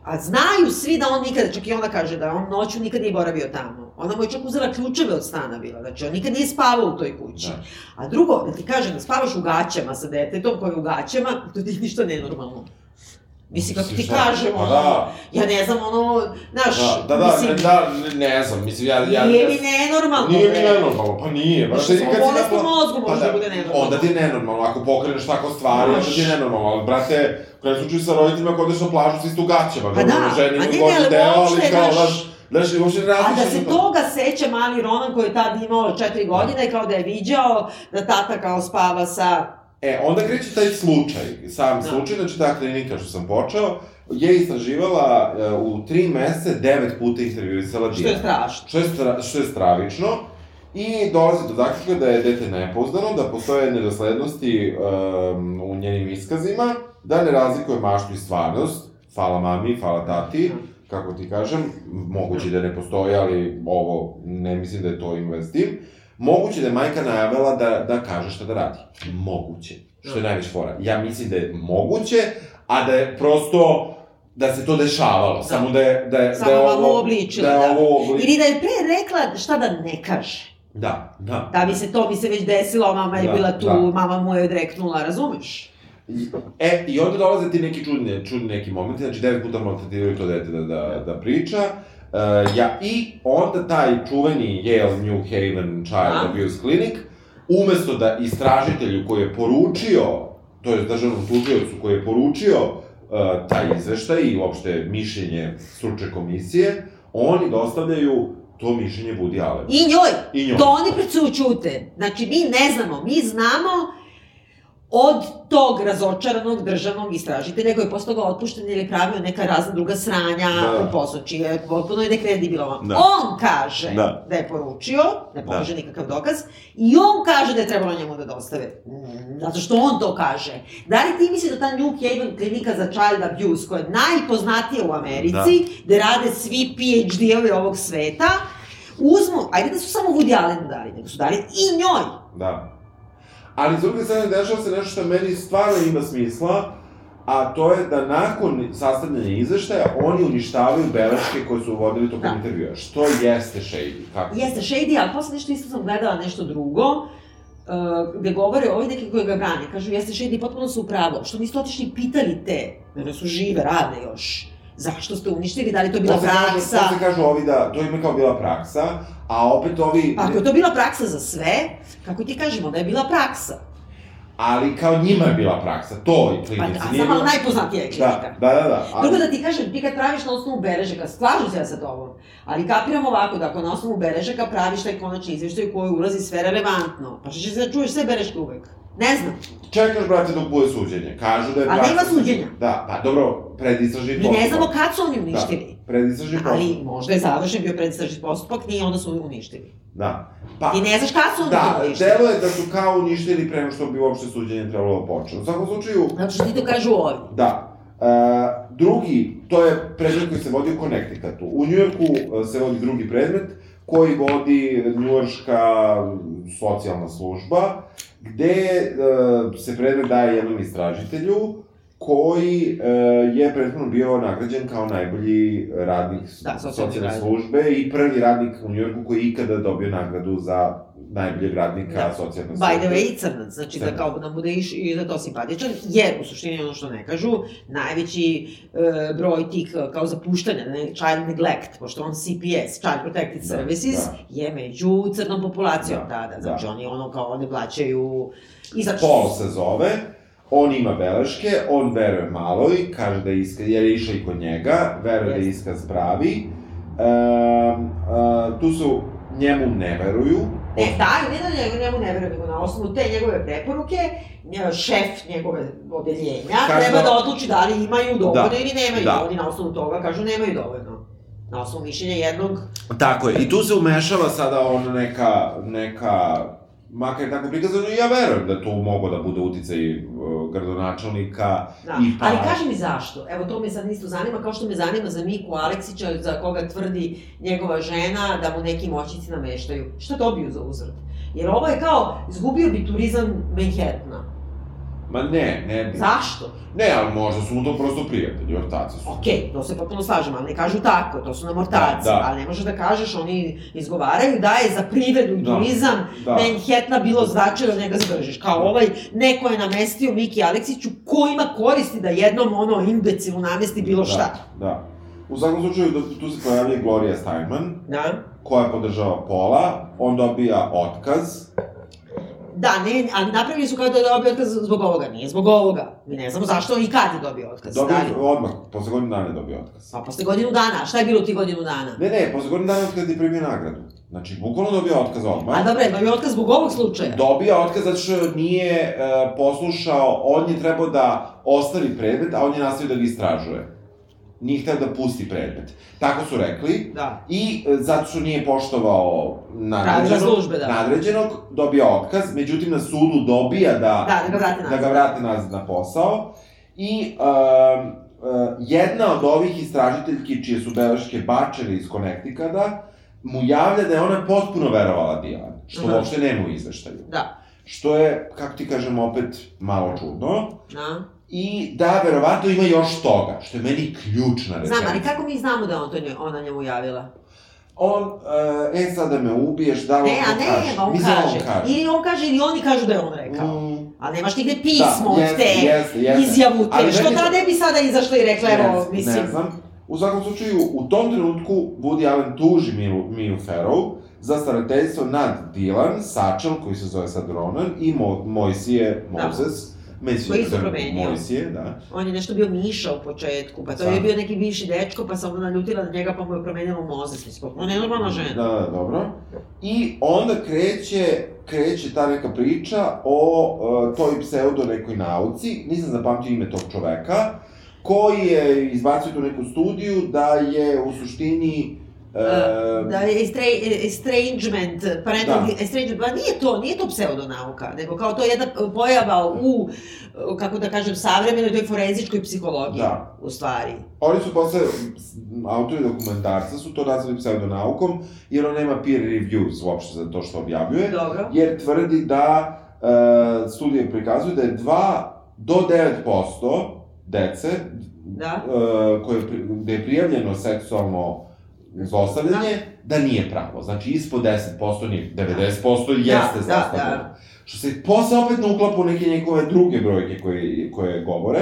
A znaju svi da on nikada, čak i ona kaže da on noću nikad nije boravio tamo. Ona mu je čak uzela ključeve od stana bila, znači on nikad nije spavao u toj kući. Da. A drugo, da ti kažem, da spavaš u gaćama sa detetom koje je u gaćama, to ti je ništa nenormalno. Mislim, kako ti šta? kažem, Pa ono, da. ja ne znam, ono, znaš, Da, da, da, mislim, ne, da, ne, ne znam, mislim, ja... ja nije mi nenormalno. Nije mi nenormalno, pa nije. Brate, samo kad bolest u mozgu može Pa da bude nenormalno. Onda ti je nenormalno, ako pokreneš tako stvari, onda ti je nenormalno, ali brate, u kraju slučaju sa roditeljima ako odeš na plažu, svi ste u gaćama, Pa da, ženi a ne, ali deo, ali uopšte, kao, znaš- uopšte ne A da se o tome. toga seća mali Ronan koji je tad imao četiri godine, kao da je viđao da tata kao spava sa... E, onda kreće taj slučaj, sam Da. slučaj, znači ta klinika što sam počeo, je istraživala e, u tri mesece devet puta intervjuisala Što je strašno. Što je, stra, što je stravično. I dolazi do zaključka da je dete nepouzdano, da postoje nedoslednosti um, u njenim iskazima, da ne razlikuje maštu i stvarnost, hvala mami, hvala tati, kako ti kažem, moguće da ne postoji, ali ovo, ne mislim da je to s tim. Moguće da je majka najavila da, da kaže šta da radi. Moguće. Što je najveća fora. Ja mislim da je moguće, a da je prosto da se to dešavalo, samo da je, da je, Samo da je ovo, uobličila, da je da. ovo uobličila. Ili da je pre rekla šta da ne kaže. Da, da. Da bi se to bi se već desilo, mama je Da, bila tu, da. mama mu je odreknula, razumeš? E, i onda dolaze ti neki čudni, čudni neki momenti, znači devet puta maltretiraju to dete da, da, da priča. Uh, ja, I onda taj čuveni Yale New Haven Child. Abuse Clinic, umesto da istražitelju koji je poručio, to je državnom tužiocu koji je poručio uh, taj izveštaj i uopšte mišljenje stručne komisije, oni dostavljaju to mišljenje Woody Allen. I njoj. I njoj. To oni precućute. Znači, mi ne znamo, mi znamo od tog razočaranog državnog istražitelja koji je posle toga otpušten ili pravio neka razna druga sranja Da. u poslu, čiji je potpuno je nekredibilovan. Da. On kaže Da. da je poručio, ne pokaže nikakav dokaz, i on kaže da je trebalo njemu da dostave. Mm, Zato što on to kaže. Da li ti misli da ta New Haven klinika za child abuse, koja je najpoznatija u Americi, gde rade svi PhD-ovi ovog sveta, uzmu, ajde da su samo Woody Allenu dali, nego su dali i njoj. Da. Ali s druge strane, dešava se nešto što meni stvarno ima smisla, a to je da nakon sastavljanja izveštaja, oni uništavaju beleške koje su vodili tokom Da. intervjua. Što jeste shady? Kako? Jeste shady, ali posle nešto isto sam gledala nešto drugo, uh, gde govore ovi neki koji ga brane, kažu jeste shady, potpuno su upravo, što niste otišli pitali te, one su žive, rade još, zašto ste uništili, da li to je bila kažu- praksa, Posle kažu ovi da to ima kao bila praksa, a opet ovi... pa ako je to bila praksa za sve, kako ti kažemo da je bila praksa, Ali kao njima je bila praksa, to i pa, klinici. a nije samo bila- najpoznatija je klinika. Da, da, da. da. Ali, Drugo da ti kažem, ti kad praviš na osnovu beležaka, slažem se ja sa tobom, ali kapiram ovako da ako na osnovu beležaka praviš taj konačni izveštaj u koji ulazi sve relevantno, pa što će se da čuješ sve beleške uvek? Ne znam. Čekaš, brate, dok bude suđenje. Kažu da je A praksa... nema suđenja. Da, pa dobro, predistražni Mi postupak. ne znamo kad su oni uništili. Da, predistražni postupak. Ali možda je završen bio predstavljači postupak, nije onda su uništili. Da. Pa, Ti ne znaš kad su oni Da, uništili. delo je da su kao uništili pre nego što bi uopšte suđenje trebalo da počne. U svakom slučaju, Zato što ti to kažu ovi. da. E, drugi, to je predmet koji se vodi u Connecticutu. U Njujorku e, se vodi drugi predmet koji vodi njurška socijalna služba, gde uh, se predmet daje jednom istražitelju, koji e, je prethodno bio nagrađen kao najbolji radnik Da, socijalne socijalne službe i prvi radnik u Njujorku koji je ikada dobio nagradu za najboljeg radnika Da. socijalne službe. By the way, i crnac, znači da Crnac. kao da bude iš, i za to simpatičan, jer u suštini ono što ne kažu, najveći e, broj tih e, kao zapuštanja, ne, child neglect, pošto on CPS, Child Protected Da, Services, da. je među crnom populacijom, Da, da, da, znači da. oni ono kao ne plaćaju... I znači, Paul se zove, on ima beleške, on veruje maloj, kaže da je iskaz, jer je išao i kod njega, veruje da je iskaz pravi. Um, uh, tu su, njemu ne veruju. Ne, da, ne da njemu, njemu ne verujem, nego na osnovu te njegove preporuke, šef njegove odeljenja Kaže treba da- da odluči da li imaju dovoljno Da, ili nemaju. da. Oni na osnovu toga kažu nemaju dovoljno. Na osnovu mišljenja jednog Tako je, i tu se umešava sada ona neka, neka, makar je tako prikazano, i ja verujem da tu mogo da bude uticaj uh, gradonačelnika Da. i pa... Ali kaži mi zašto? Evo to me sad isto zanima, kao što me zanima za Miku Aleksića, za koga tvrdi njegova žena da mu neki moćnici nameštaju. Šta dobiju za uzvrat? Jer ovo je kao, izgubio bi turizam Manhattana. Ma ne, ne bi. Zašto? Ne, ali možda su mu to prosto prijatelji, ortaci su. Okej, to se potpuno slažem, ali ne kažu tako, to su nam ortaci, Da, da. ali ne možeš da kažeš, oni izgovaraju da je za privredu i Da, turizam da. Manhattana bilo značajno da njega zadržiš. Kao ovaj, neko je namestio Miki Aleksiću, ko ima koristi da jednom ono imbecilu namesti bilo šta. Da, da. U svakom slučaju, da, tu se pojavlja Gloria Steinman, Da? koja podržava Pola, on dobija otkaz, Da, ne, ali napravili su kao da je dobio otkaz zbog ovoga, nije zbog ovoga. Mi ne znamo zašto i kad je dobio otkaz. dobio li? odmah, posle godinu dana je dobio otkaz. Pa posle godinu dana, šta je bilo ti godinu dana? Ne, ne, posle godinu dana kad je primio nagradu. Znači, bukvalno dobio otkaz odmah. A dobro, je dobio otkaz zbog ovog slučaja. Dobija otkaz zato što nije uh, poslušao, on je trebao da ostavi predmet, a on je nastavio da ga istražuje. Nije hteo da pusti predmet. Tako su rekli. Da. I e, zato što nije poštovao nadređenog, službe, da. nadređenog, dobija otkaz, međutim na sudu dobija da, Da, da ga vrate da nazad. ga vrate nazad na posao. I um, uh, jedna od ovih istražiteljki, čije su beleške bačene iz Connecticuta, mu javlja da je ona potpuno verovala Dilan, što Aha. uopšte nema u izveštaju. Da. Što je, kako ti kažem, opet malo čudno. Da. I da, verovatno ima još toga, što je meni ključna rečenica. Znam, ali kako mi znamo da on to nje, ona njemu javila? On, uh, e sad da me ubiješ, da Ne, on a to ne, kaže? on Mislim da kaže. on kaže. Ili on kaže, ili oni kažu da je on rekao. Mm, Ali nemaš nigde pismo Da, od te jeste, izjavu te. Ali Što to- ne bi sada izašla i rekla, evo, ne, mislim... Ne znam. U svakom slučaju, u tom trenutku Woody Allen tuži Miu, Miu Farrow za starateljstvo nad Dylan, Satchel, koji se zove sad Ronan, i Mo, Mojsije, Da. Moses. Mesi Koji isto promenio. Mojsije, da. On je nešto bio Miša u početku, pa to Da. je bio neki bivši dečko, pa se onda naljutila na njega, pa mu je promenila Mozes. Mislim, on je normalna žena. Da, da, dobro. I onda kreće, kreće ta neka priča o uh, toj pseudo nekoj nauci, nisam zapamtio ime tog čoveka, koji je izbacio tu neku studiju da je u suštini uh, Da estra, estrangement, parental Da. estrangement, pa nije to, nije to pseudonauka, nego kao to je jedna pojava u, kako da kažem, savremenoj toj forenzičkoj psihologiji, Da. u stvari. Oni su posle, autori dokumentarca su to nazvali pseudonaukom, jer on nema peer reviews uopšte za to što objavljuje, Dobro. jer tvrdi da uh, studije prikazuju da je 2 do 9% dece Da. uh, koje, gde je prijavljeno seksualno zlostavljanje, da nije pravo. Znači, ispod 10% nije, 90% jeste da, zlostavljanje. da. Što se posle opet ne uklapa u neke njegove druge brojke koje, koje govore.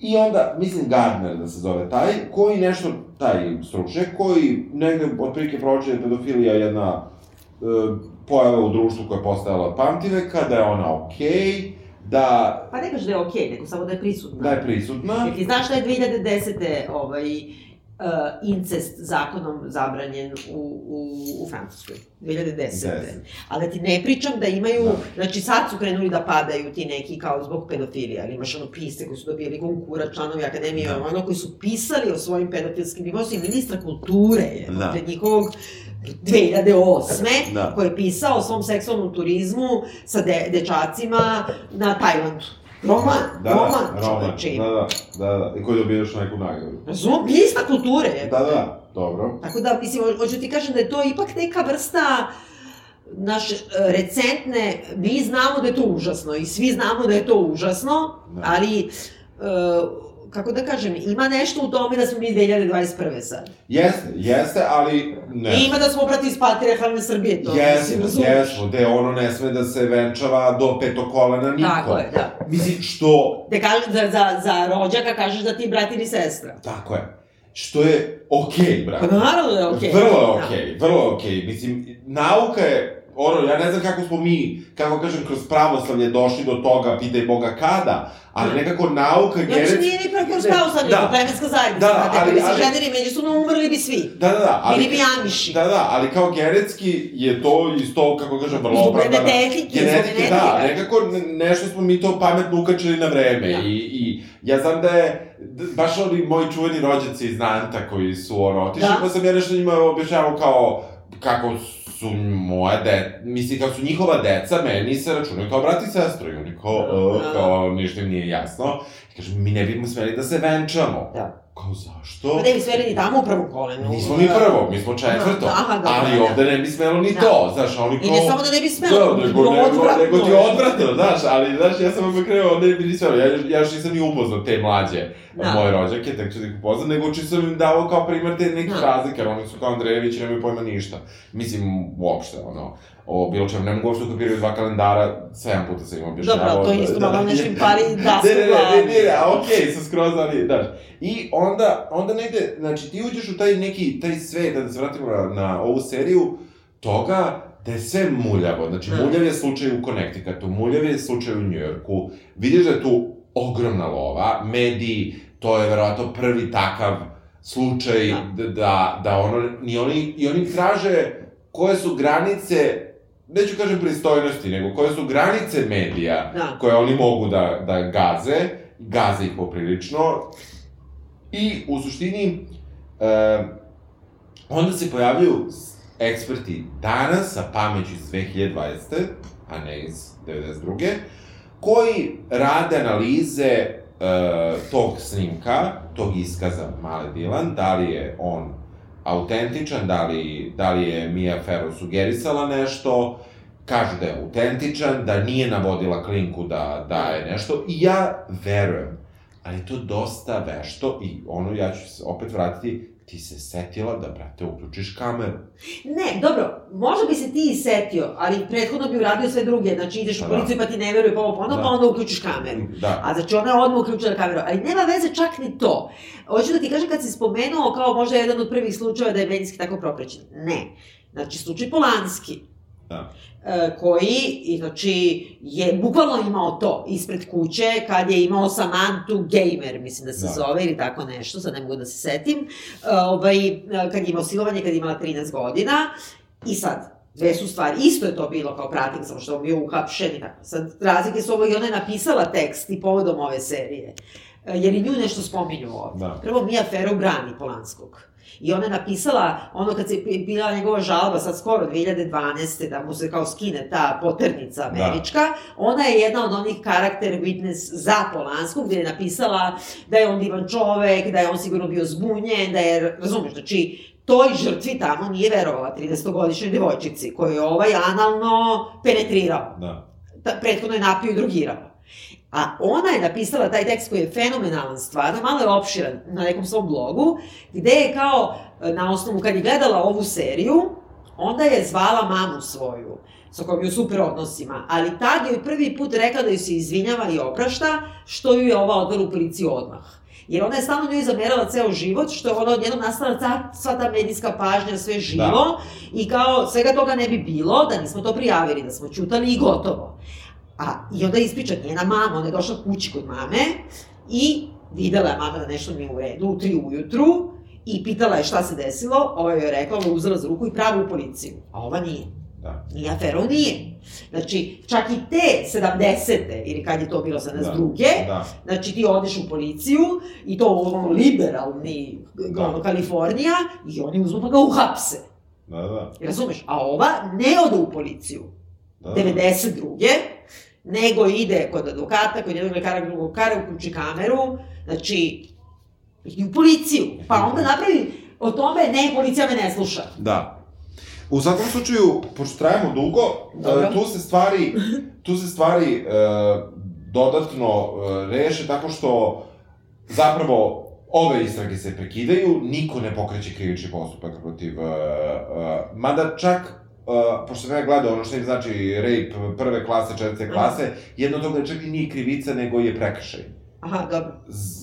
I onda, mislim Gardner da se zove taj, koji nešto, taj stručnjak, koji negde otprilike proče da je pedofilija jedna e, pojava u društvu koja je postajala pamtiveka, da je ona okej, da, Pa ne kaže da je okej, nego samo da je prisutna. da je prisutna. Jer ti znaš da je 2010. ovaj, uh, incest zakonom zabranjen u, u, u Francuskoj. 2010. Deset. Ali ti ne pričam da imaju, Da. znači sad su krenuli da padaju ti neki kao zbog pedofilija, ali imaš ono piste koji su dobijali konkura, članovi akademije, Da. ono koji su pisali o svojim pedofilskim imao i ministra kulture je, Da. pred njihovog 2008. Da. koji je pisao o svom seksualnom turizmu sa de, dečacima na Tajlandu. Roman, Da, roman, da, roman, čoveče. da, da, da, da, i koji dobiješ neku nagradu. Razumem, lista kulture. je. Da, da, dobro. Tako da, mislim, ho- hoću ti kažem da je to ipak neka vrsta naše e, recentne, mi znamo da je to užasno i svi znamo da je to užasno, Da. ali, e, kako da kažem, ima nešto u tome da smo mi 2021. sad. Jeste, jeste, ali ne. I ima da smo brati iz patriarhalne Srbije, to Jesmo, mislim, razumeš? jesmo, gde ono ne sme da se venčava do petog niko. Tako je, da. Mislim, što... Te kaže, za, za, za rođaka kažeš da ti brat ili sestra. Tako je. Što je okej, brate. Pa naravno da je okej. Vrlo je Da. okej, vrlo je okej. Mislim, nauka je, ono, ja ne znam kako smo mi, kako kažem, kroz pravoslavlje došli do toga, pitaj Boga kada, ali Da. nekako nauka Znači, genetski... nije ni preko spao sad, Da. plemenska zajednica. Da, Da, ali- ali, bi se ali- ženili međusobno, umrli bi svi. Da, da, da, ali... Bili bi Amiši. Da, da, ali kao genetski je to isto, kako kažem, vrlo Zbog opravdano. genetike, zbog Genetski, da, genetike. nekako ne- nešto smo mi to pametno ukačili na vreme Da. i, i ja znam da je, baš oni moji čuveni rođaci iz Nanta koji su ono otišli, Da. pa sam ja nešto njima objašnjavao kao kako su moje de, mislim, kako su njihova deca, meni se računaju kao brat i sestru, i oni kao, uh, kao, ništa im nije jasno. I kažem, mi ne bismo smeli da se venčamo. Da. Kao, zašto? Pa ne bi sveli ni tamo u prvom kolenu. Nismo mi prvo, mi smo četvrto. Da, aha, da, ali da. ovde ne bi smelo ni Da. to, znaš, oni kao... I ne samo da ne bi smelo, Da, nego nego, odvratno nego ti odvratno, znaš, ali, znaš, ja sam opet krenuo, ne bi ni smelo, ja, ja još nisam ni upoznao te mlađe Da. moje rođake, tek ću da ih upoznam, nego čisto sam im davao kao primer te nekih Da. razlike, jer oni su kao Andrejević i nemaju pojma ništa. Mislim, uopšte, ono, o bilo čemu, ne mogu uopšte ukapiraju dva kalendara, 7 puta sam im objašnjavao. Dobro, to je isto malo nešto im pali da Ne, ne, ne, ne, ne, a okej, sam skroz, ali, znaš. I onda, onda negde, znači, ti uđeš u taj neki, taj svet, da se vratimo na, na ovu seriju, toga da je sve muljavo. Znači, Da. muljav je slučaj u Connecticutu, muljav je slučaj u Njujorku, vidiš da je tu ogromna lova, mediji, to je verovatno prvi takav slučaj da, da, da ono, ni oni, i oni traže koje su granice, neću kažem pristojnosti, nego koje su granice medija Da. koje oni mogu da, da gaze, gaze ih poprilično, i u suštini, e, onda se pojavljaju eksperti danas sa pameću iz 2020. a ne iz 92. koji rade analize e, tog snimka, tog iskaza Male Dilan, da li je on autentičan, da li, da li je Mia Farrow sugerisala nešto, kažu da je autentičan, da nije navodila klinku da daje nešto, i ja verujem, ali to dosta vešto i ono, ja ću se opet vratiti, ti se setila da, brate, uključiš kameru. Ne, dobro, možda bi se ti i setio, ali prethodno bi uradio sve druge, znači ideš u da. policiju pa ti ne veruje pa ovo pa ono, Da. pa onda uključiš kameru. Da. A znači ona je odmah uključila kameru, ali nema veze čak ni to. Hoću da ti kažem kad si spomenuo kao možda jedan od prvih slučajeva da je medijski tako proprećen. Ne. Znači, slučaj Polanski. Da. E, koji, znači, je bukvalno imao to ispred kuće, kad je imao Samantu Gamer, mislim da se Da. zove, ili tako nešto, sad ne mogu da se setim, e, ovaj, e, kad je imao silovanje, kad je imala 13 godina, i sad, dve su stvari, isto je to bilo kao pratim, samo što je bio uhapšen i tako. Sad, razlike su ovo i ona je napisala tekst i povodom ove serije, e, jer i nju nešto spominju ovde. Da. Prvo, Mia Farrow brani Polanskog. I ona je napisala, ono kad se bila njegova žalba, sad skoro 2012. da mu se kao skine ta poternica američka, ona je jedna od onih karakter witness za Polanskog, gde je napisala da je on divan čovek, da je on sigurno bio zbunjen, da je, razumeš, znači, toj žrtvi tamo nije verovala 30-godišnjoj devojčici, koju je ovaj analno penetrirao Da. ta, prethodno je napio i drugirao. A ona je napisala taj tekst koji je fenomenalan stvarno, malo je opširan na nekom svom blogu, gde je kao, e, na osnovu, kad je gledala ovu seriju, onda je zvala mamu svoju, sa kojom je u super odnosima, ali tad je joj prvi put rekla da joj se izvinjava i oprašta, što ju je ova odvela u policiju odmah. Jer ona je stalno njoj zamerala ceo život, što je ona odjednom nastala ta, sva ta medijska pažnja, sve živo, Da. i kao svega toga ne bi bilo da nismo to prijavili, da smo čutali i gotovo. A, I onda ispriča njena mama, ona je došla kući kod mame i videla je mama da nešto nije u redu u tri ujutru i pitala je šta se desilo, ova joj je rekla, ova uzela za ruku i pravu u policiju, a ova nije. Da. Nije aferov nije. Znači, čak i te 70. ili kad je to bilo 72. Da. Znači, ti odeš u policiju i to ono liberalni, Da. ono, Kalifornija, i oni uzmu pa ga uhapse. Da, da. Razumeš? A ova ne ode u policiju. da. 92. nego ide kod advokata, kod jednog lekara, drugog lekara, uključi kameru, znači, i u policiju. Pa onda napravi o tome, ne, policija me ne sluša. Da. U svakom slučaju, pošto trajamo dugo, Dobro. e, tu se stvari, tu se stvari e, dodatno e, reše tako što zapravo ove istrage se prekidaju, niko ne pokreće krivični postupak protiv... E, e, mada čak Uh, pošto sam ja gledao ono što im znači rape prve klase, četvrte klase, jedno od toga čak i nije krivica, nego je prekršaj. Aha, dobro.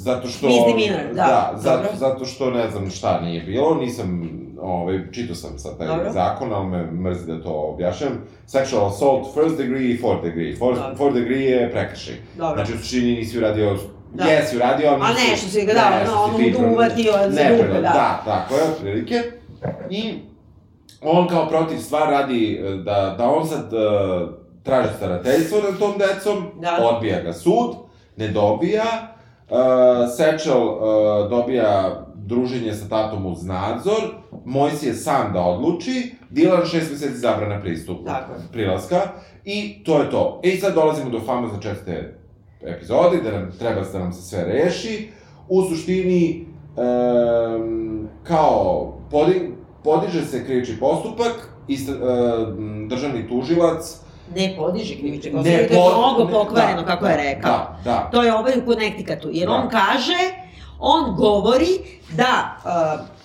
Zato što... Misdemeanor, da, Da, zato, dobro. zato što ne znam šta nije bilo, nisam, ovaj, čitao sam sad taj Dobro. zakon, ali me mrzi da to objašnjam. Sexual assault, first degree i fourth degree. Fourth, fourth degree je prekršaj. Dobro. Znači, u suštini nisi uradio, Da. jesi uradio, ali A nešto si ga dao, nešto ono, uvatio za pre- da. Da, tako je, otprilike. I on kao protiv stvar radi e, da, da on sad uh, traži starateljstvo nad tom decom, Da. odbija ga sud, ne dobija, uh, Sečel uh, dobija druženje sa tatom uz nadzor, Mojsi je sam da odluči, Dilan šest meseci zabrana pristupa, Tako prilaska, i to je to. I sad dolazimo do famozne četvrte epizode, da nam treba da nam se sve reši. U suštini, um, kao, podi, podiže se krivični postupak, istra, um, državni tužilac, Ne podiže krivični Ne postupak, to je mnogo ne- pokvareno, da, kako da, je rekao. Da, da. To je ovaj u Connecticutu, jer Da. on kaže, on govori da uh,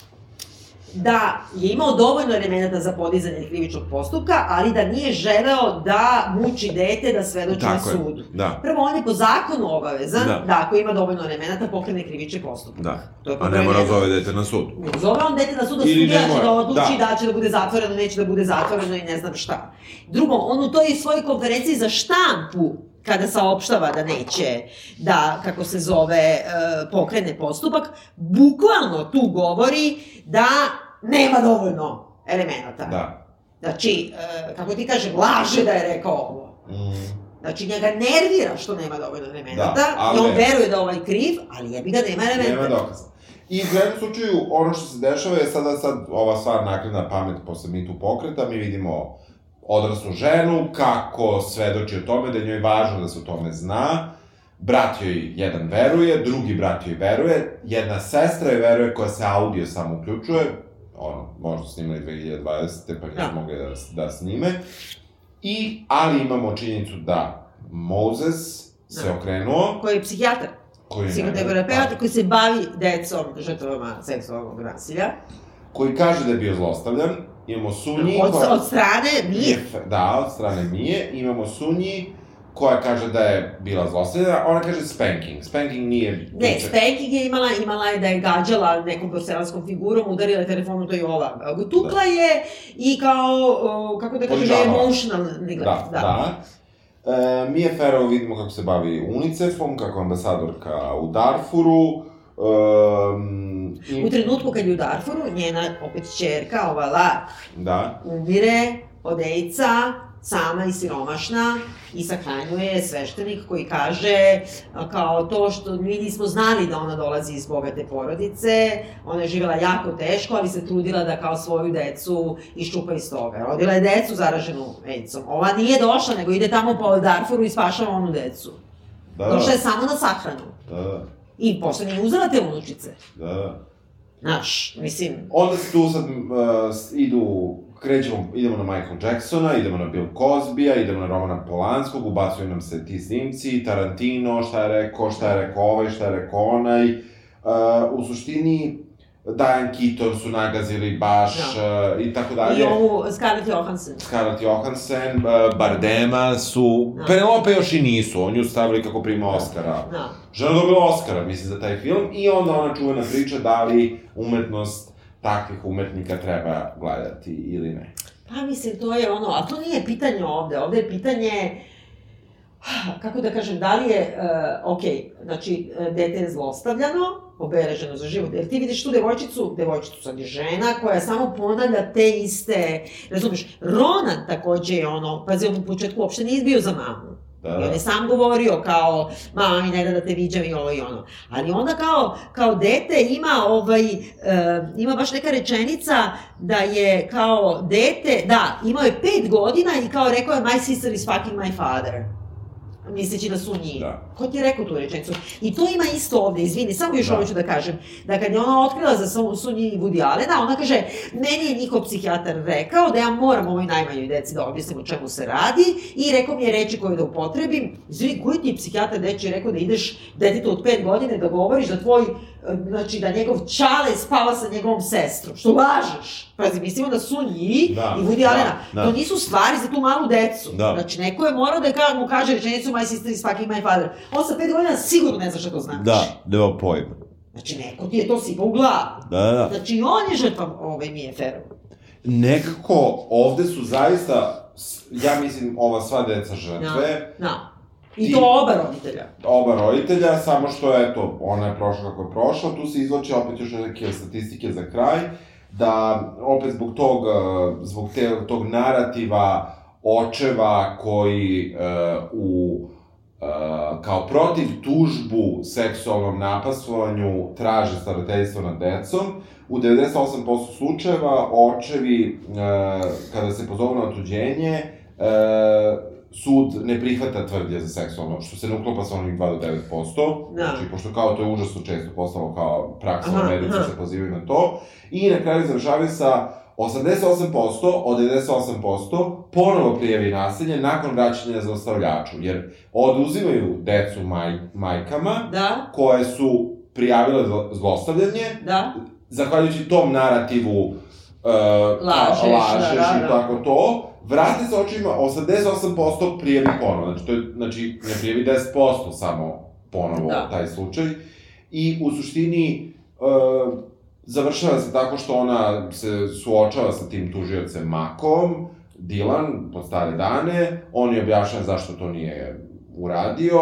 da je imao dovoljno elemenata za podizanje krivičnog postupka, ali da nije želeo da muči dete da svedoči na je. sudu. Da, Prvo, on je po zakonu obavezan Da. da. ako ima dovoljno elemenata pokrene krivični postupak. da. To je A ne mora zove dete na sud. Ne Zove on dete na sud da sudija će da odluči da. da. će da bude zatvoreno, neće da bude zatvoreno i ne znam šta. Drugo, on u toj svojoj konferenciji za štampu kada saopštava da neće da, kako se zove, e, pokrene postupak, bukvalno tu govori da nema dovoljno elemenata. Da. Znači, e, kako ti kažem, laže da je rekao ovo. Mm. Znači, njega nervira što nema dovoljno elemenata Da, ali i on veruje da ovaj kriv, ali jebi ga nema elementa. Nema dokaza. I u jednom slučaju, ono što se dešava je sada sad ova stvar nakredna pamet posle mitu pokreta, mi vidimo odraslu ženu, kako svedoči o tome, da je njoj važno da se o tome zna, brat joj jedan veruje, drugi brat joj veruje, jedna sestra joj veruje koja se audio samo uključuje, ono, možda snimali 2020. pa nisu Da. mogli da, da snime, i, ali imamo činjenicu da Moses se Da. okrenuo, Koji je psihijatar. koji je psihoterapeut koji se bavi decom žrtvama seksualnog nasilja. koji kaže da je bio zlostavljan, imamo Sunji, Od, koja... od strane nije. Da, od strane Mije, imamo Sunji, koja kaže da je bila zlostavljena, ona kaže spanking. Spanking nije... Ne, spanking je imala, imala je da je gađala nekom porcelanskom figurom, udarila je telefonu, to je ova. Tukla je i kao, o, kako da kažem, da emotional neglect. Da, da. E, Mije Ferro vidimo kako se bavi UNICEF-om, kako ambasadorka u Darfuru. Um, i, U trenutku kad je u Darfuru, njena opet čerka, ova Lar, Da, umire od AIDS-a, sama i siromašna i sahranjuje je sveštenik koji kaže kao to što mi nismo znali da ona dolazi iz bogate porodice, ona je živjela jako teško, ali se trudila da kao svoju decu iščupa iz toga. Rodila je decu zaraženu AIDS-om. Ova nije došla, nego ide tamo po Darfuru i spašava onu decu. da, Došla je samo na sahranu. da, da, I posle nije uzela te unučice. da, da. Znaš, mislim, Onda se tu sad uh, idu, krećemo, idemo na Michael Jacksona, idemo na Bill Cosbya, idemo na Romana Polanskog, ubacuju nam se ti snimci, Tarantino, šta je rekao, šta je rekao ovaj, šta je rekao onaj. Uh, u suštini, Diane Keaton su nagazili baš uh, i tako dalje. i ovu Scarlett Johansson. Scarlett Johansson, uh, Bardema su... Da. Penelope još i nisu, on ju stavili kako prima Oscara. Da. Žena dobila Oscara, mislim, za taj film, i onda ona čuvena priča da li umetnost takvih umetnika treba gledati ili ne. Pa mislim, to je ono, a to nije pitanje ovde, ovde je pitanje, kako da kažem, da li je, uh, ok, znači, dete je zlostavljano, obeleženo za život, jer ti vidiš tu devojčicu, devojčicu sad je žena, koja samo ponavlja te iste, razumeš, Ronan takođe je ono, pazi, on u početku uopšte nije izbio za mamu. Da, I on da. je sam govorio kao, mama mi ne da da te viđam i ovo i ono. Ali onda kao, kao dete ima ovaj, e, ima baš neka rečenica da je kao dete, da, imao je pet godina i kao rekao je my sister is fucking my father. Misleći na su njih. Da. Ko ti je rekao tu rečenicu? I to ima isto ovde, izvini, samo još Da. ovo ću da kažem, da kad je ona otkrila za Su- su njih i Woody Allena, ona kaže, meni je njihov psihijatar rekao da ja moram ovoj najmanjoj deci da objasnim o čemu se radi i rekao mi je reči koje da upotrebim. Izvini, koji ti je psihijatar deči rekao da ideš detetu od 5 godine da govoriš da tvoj znači da njegov čale spava sa njegovom sestrom, što lažeš. Pazi, mislimo da su njih Da, i Woody da, Allena. da. To nisu stvari za tu malu decu. Da. Znači, neko je morao da ka, mu kaže rečenicu my sister is fucking my father. On sa pet godina sigurno ne zna šta to znači. Da, nema pojma. Znači, neko ti je to sipao u glavu. Da, da, da. Znači, on je žrtva ove Mije Ferov. Nekako, ovde su zaista, ja mislim, ova sva deca žrtve, Da. I to oba roditelja. oba roditelja, samo što, eto, ona je prošla kako je prošla, tu se izloče opet još neke statistike za kraj, da opet zbog tog, eh, zbog te, tog narativa očeva koji uh, u uh, kao protiv tužbu seksualnom napasovanju traže starateljstvo nad decom, u 98% slučajeva očevi, uh, kada se pozovu na otuđenje, uh, sud ne prihvata tvrdnje za seksualno, što se ne uklapa sa onih 2 do 9%, Da. znači, pošto kao to je užasno često postalo kao praksa u Aha, Americi, aha. se pozivaju na to, i na kraju završavaju sa 88% od 98% ponovo prijavi nasilje nakon vraćanja za ostavljaču, jer oduzimaju decu maj, majkama Da, koje su prijavile zlo- zlostavljanje, da, zahvaljujući tom narativu uh, Lažeš, lažeš da, da, i da. tako to, vrate se očima, 88% prijavi ponovo, znači, to je, znači ne prijavi 10% samo ponovo Da. taj slučaj, i u suštini uh, završava se tako što ona se suočava sa tim tužiocem Makom, Dilan, pod stare dane, on je objašnjava zašto to nije uradio,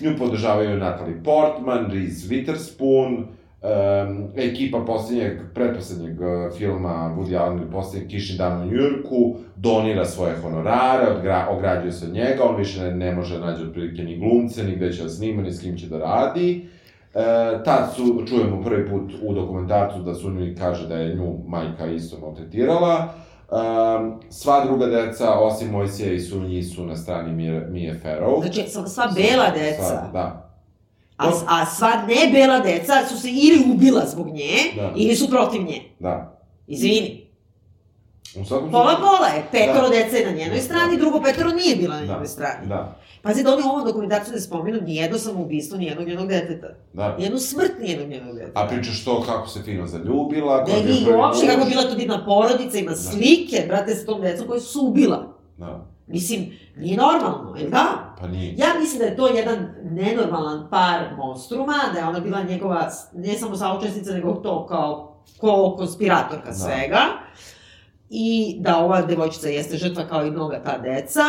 nju podržavaju Natalie Portman, Reese Witherspoon, um, ekipa posljednjeg, pretposlednjeg uh, filma Woody Allen ili posljednjeg Kišin dan u Njujorku, donira svoje honorare, odgra, ograđuje se od njega, on više ne, ne može nađe otprilike ni glumce, ni gde će da snima, ni s kim će da radi. E, tad su, čujemo prvi put u dokumentarcu da Sunji kaže da je nju majka isto maltretirala. Um, sva druga deca, osim Mojsija i Sunji, su na strani Mije, Mije Ferov. znači sva, sva bela deca. Sva, da. A, a sva ne bela deca su se ili ubila zbog nje, Da. ili su protiv nje. Da. Izvini. U svakom Pola pola je. Petoro Da. dece je na njenoj Da. strani, drugo petoro nije bila na njenoj Da. strani. Da, Pazi da oni u ovom dokumentarcu ne spomenu nijedno samoubistvo nijednog njenog deteta. da. Nijednu smrt nijednog njenog deteta. A pričaš to kako se fino zaljubila, ko Ne, je bio i uopšte kako je bila to divna porodica, ima slike, brate, sa tom decom koji su ubila. Da, Mislim, nije normalno, jel da? pa nije. Ja mislim da je to jedan nenormalan par monstruma, da je ona bila njegova, ne samo saučesnica, nego to kao ko konspiratorka Da. svega. I da ova devojčica jeste žrtva kao i mnoga ta deca,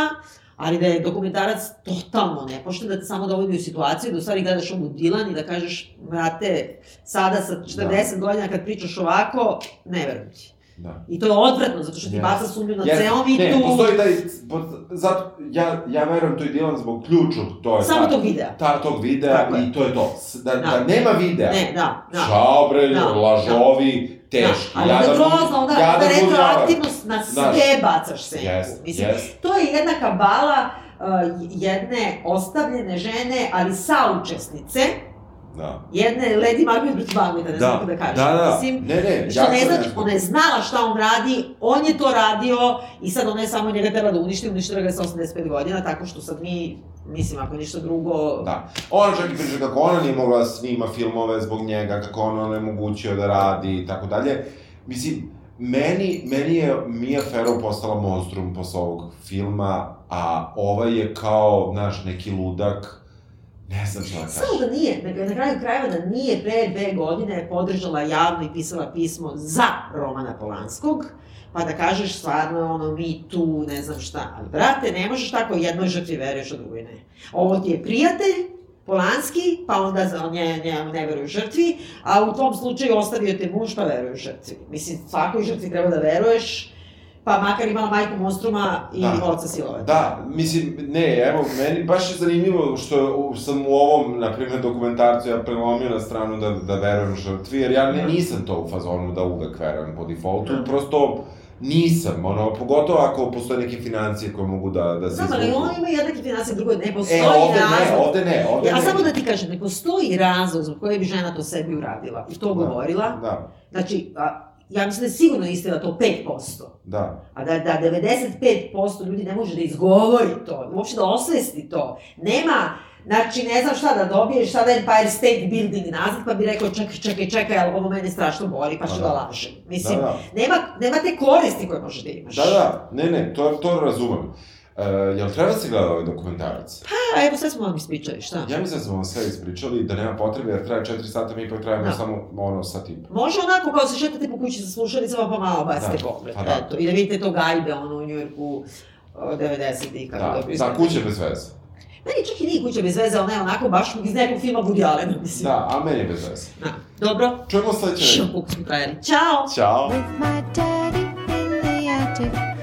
ali da je dokumentarac totalno nepošten, da te samo dovodi u situaciju da u stvari gledaš ovu Dilan i da kažeš, brate, sada sa 40 godina kad pričaš ovako, ne verujem ti. Da. I to je odvratno, zato što ti Jeste. baca sumnju na Jeste. ceo mi Ne, postoji taj, zato, ja, ja verujem to i Dilan zbog ključnog, to je samo ta- tog videa. ta, tog videa Tako je. i to je to. Da, da. Da. nema videa. Ne, da, da. Čao bre, Da, lažovi, teški. Da, ali onda jadan grozno, onda, onda budjava. retroaktivno na sve Znaš, bacaš se. Jest, Mislim, jest. to je jedna kabala uh, jedne ostavljene žene, ali saučesnice, Da. jedne Lady Macbeth protiv Macbetha, ne znam kako da kažem. Da, da, Mislim, ne, ne, Što ne znači, ona je znala šta on radi, on je to radio i sad ona je samo njega tela da uništi, uništila ga je sa 85 godina, tako što sad mi, mislim, ako ništa drugo... Da. Ona čak i priča kako ona nije mogla da snima filmove zbog njega, kako ona onemogućio da radi i tako dalje. Mislim, meni, meni je Mia Farrow postala monstrum posle ovog filma, a ovaj je kao, znaš, neki ludak, ne znam šta da Samo kažem. da nije, je na kraju krajeva da nije pre dve godine podržala javno i pisala pismo za Romana Polanskog, pa da kažeš stvarno ono mi tu, ne znam šta. Ali brate, ne možeš tako jednoj žrtvi veruješ, a drugoj ne. Ovo ti je prijatelj, Polanski, pa onda za nje, nje ne veruju žrtvi, a u tom slučaju ostavio te muž, pa veruju žrtvi. Mislim, svakoj žrtvi treba da veruješ, pa makar imala majku monstruma i Da. oca silovanja. Da, mislim, ne, evo, meni baš je zanimljivo što sam u ovom, na primjer, dokumentarcu ja prelomio na stranu da, da verujem žrtvi, jer ja ne, Da. nisam to u fazonu da uvek verujem po defaultu, Da. prosto Nisam, ono, pogotovo ako postoje neke financije koje mogu da, da se Znam, ali izvuku. oni imaju jednake financije, drugo ne postoji E, ovde ne, razlog. ovde ne, ovde Ja ne. samo da ti kažem, ne postoji razlog zbog koje bi žena to sebi uradila i to govorila. Da, Znači, a, ja mislim da je sigurno istina to 5%. da. A da, da 95% ljudi ne može da izgovori to, uopšte da osvesti to. Nema, znači ne znam šta da dobiješ, sada Empire State Building nazad, pa bi rekao čekaj, čekaj, čekaj, ali ovo mene strašno boli, pa ću Pa da da. lažem. Mislim, Da, da. Nema, nema te koristi koje možeš da imaš. Da, da, ne, ne, to, to razumem. Uh, jel treba da se gleda ovaj dokumentarac? Pa, evo sad smo vam ispričali, šta? Ja mislim da smo vam sve ispričali, da nema potrebe, jer traje 4 sata, mi ipak trajamo Da. samo ono sat i po. Može onako kao se šetate po kući sa slušalicama, pa malo bacite Da, pogled, pa da. eto. I da vidite to gajbe, ono, u Njujorku, 90-ih, kako Da, dobro za izgleda. kuće bez veze. Meni čak i nije kuća bez veze, ali ne onako baš iz nekog filma Woody Allena, mislim. Da, a meni je bez veze. Da. Dobro. Čujemo sledeće koliko smo trajali. Ćao! Ćao! with my daddy in the attic.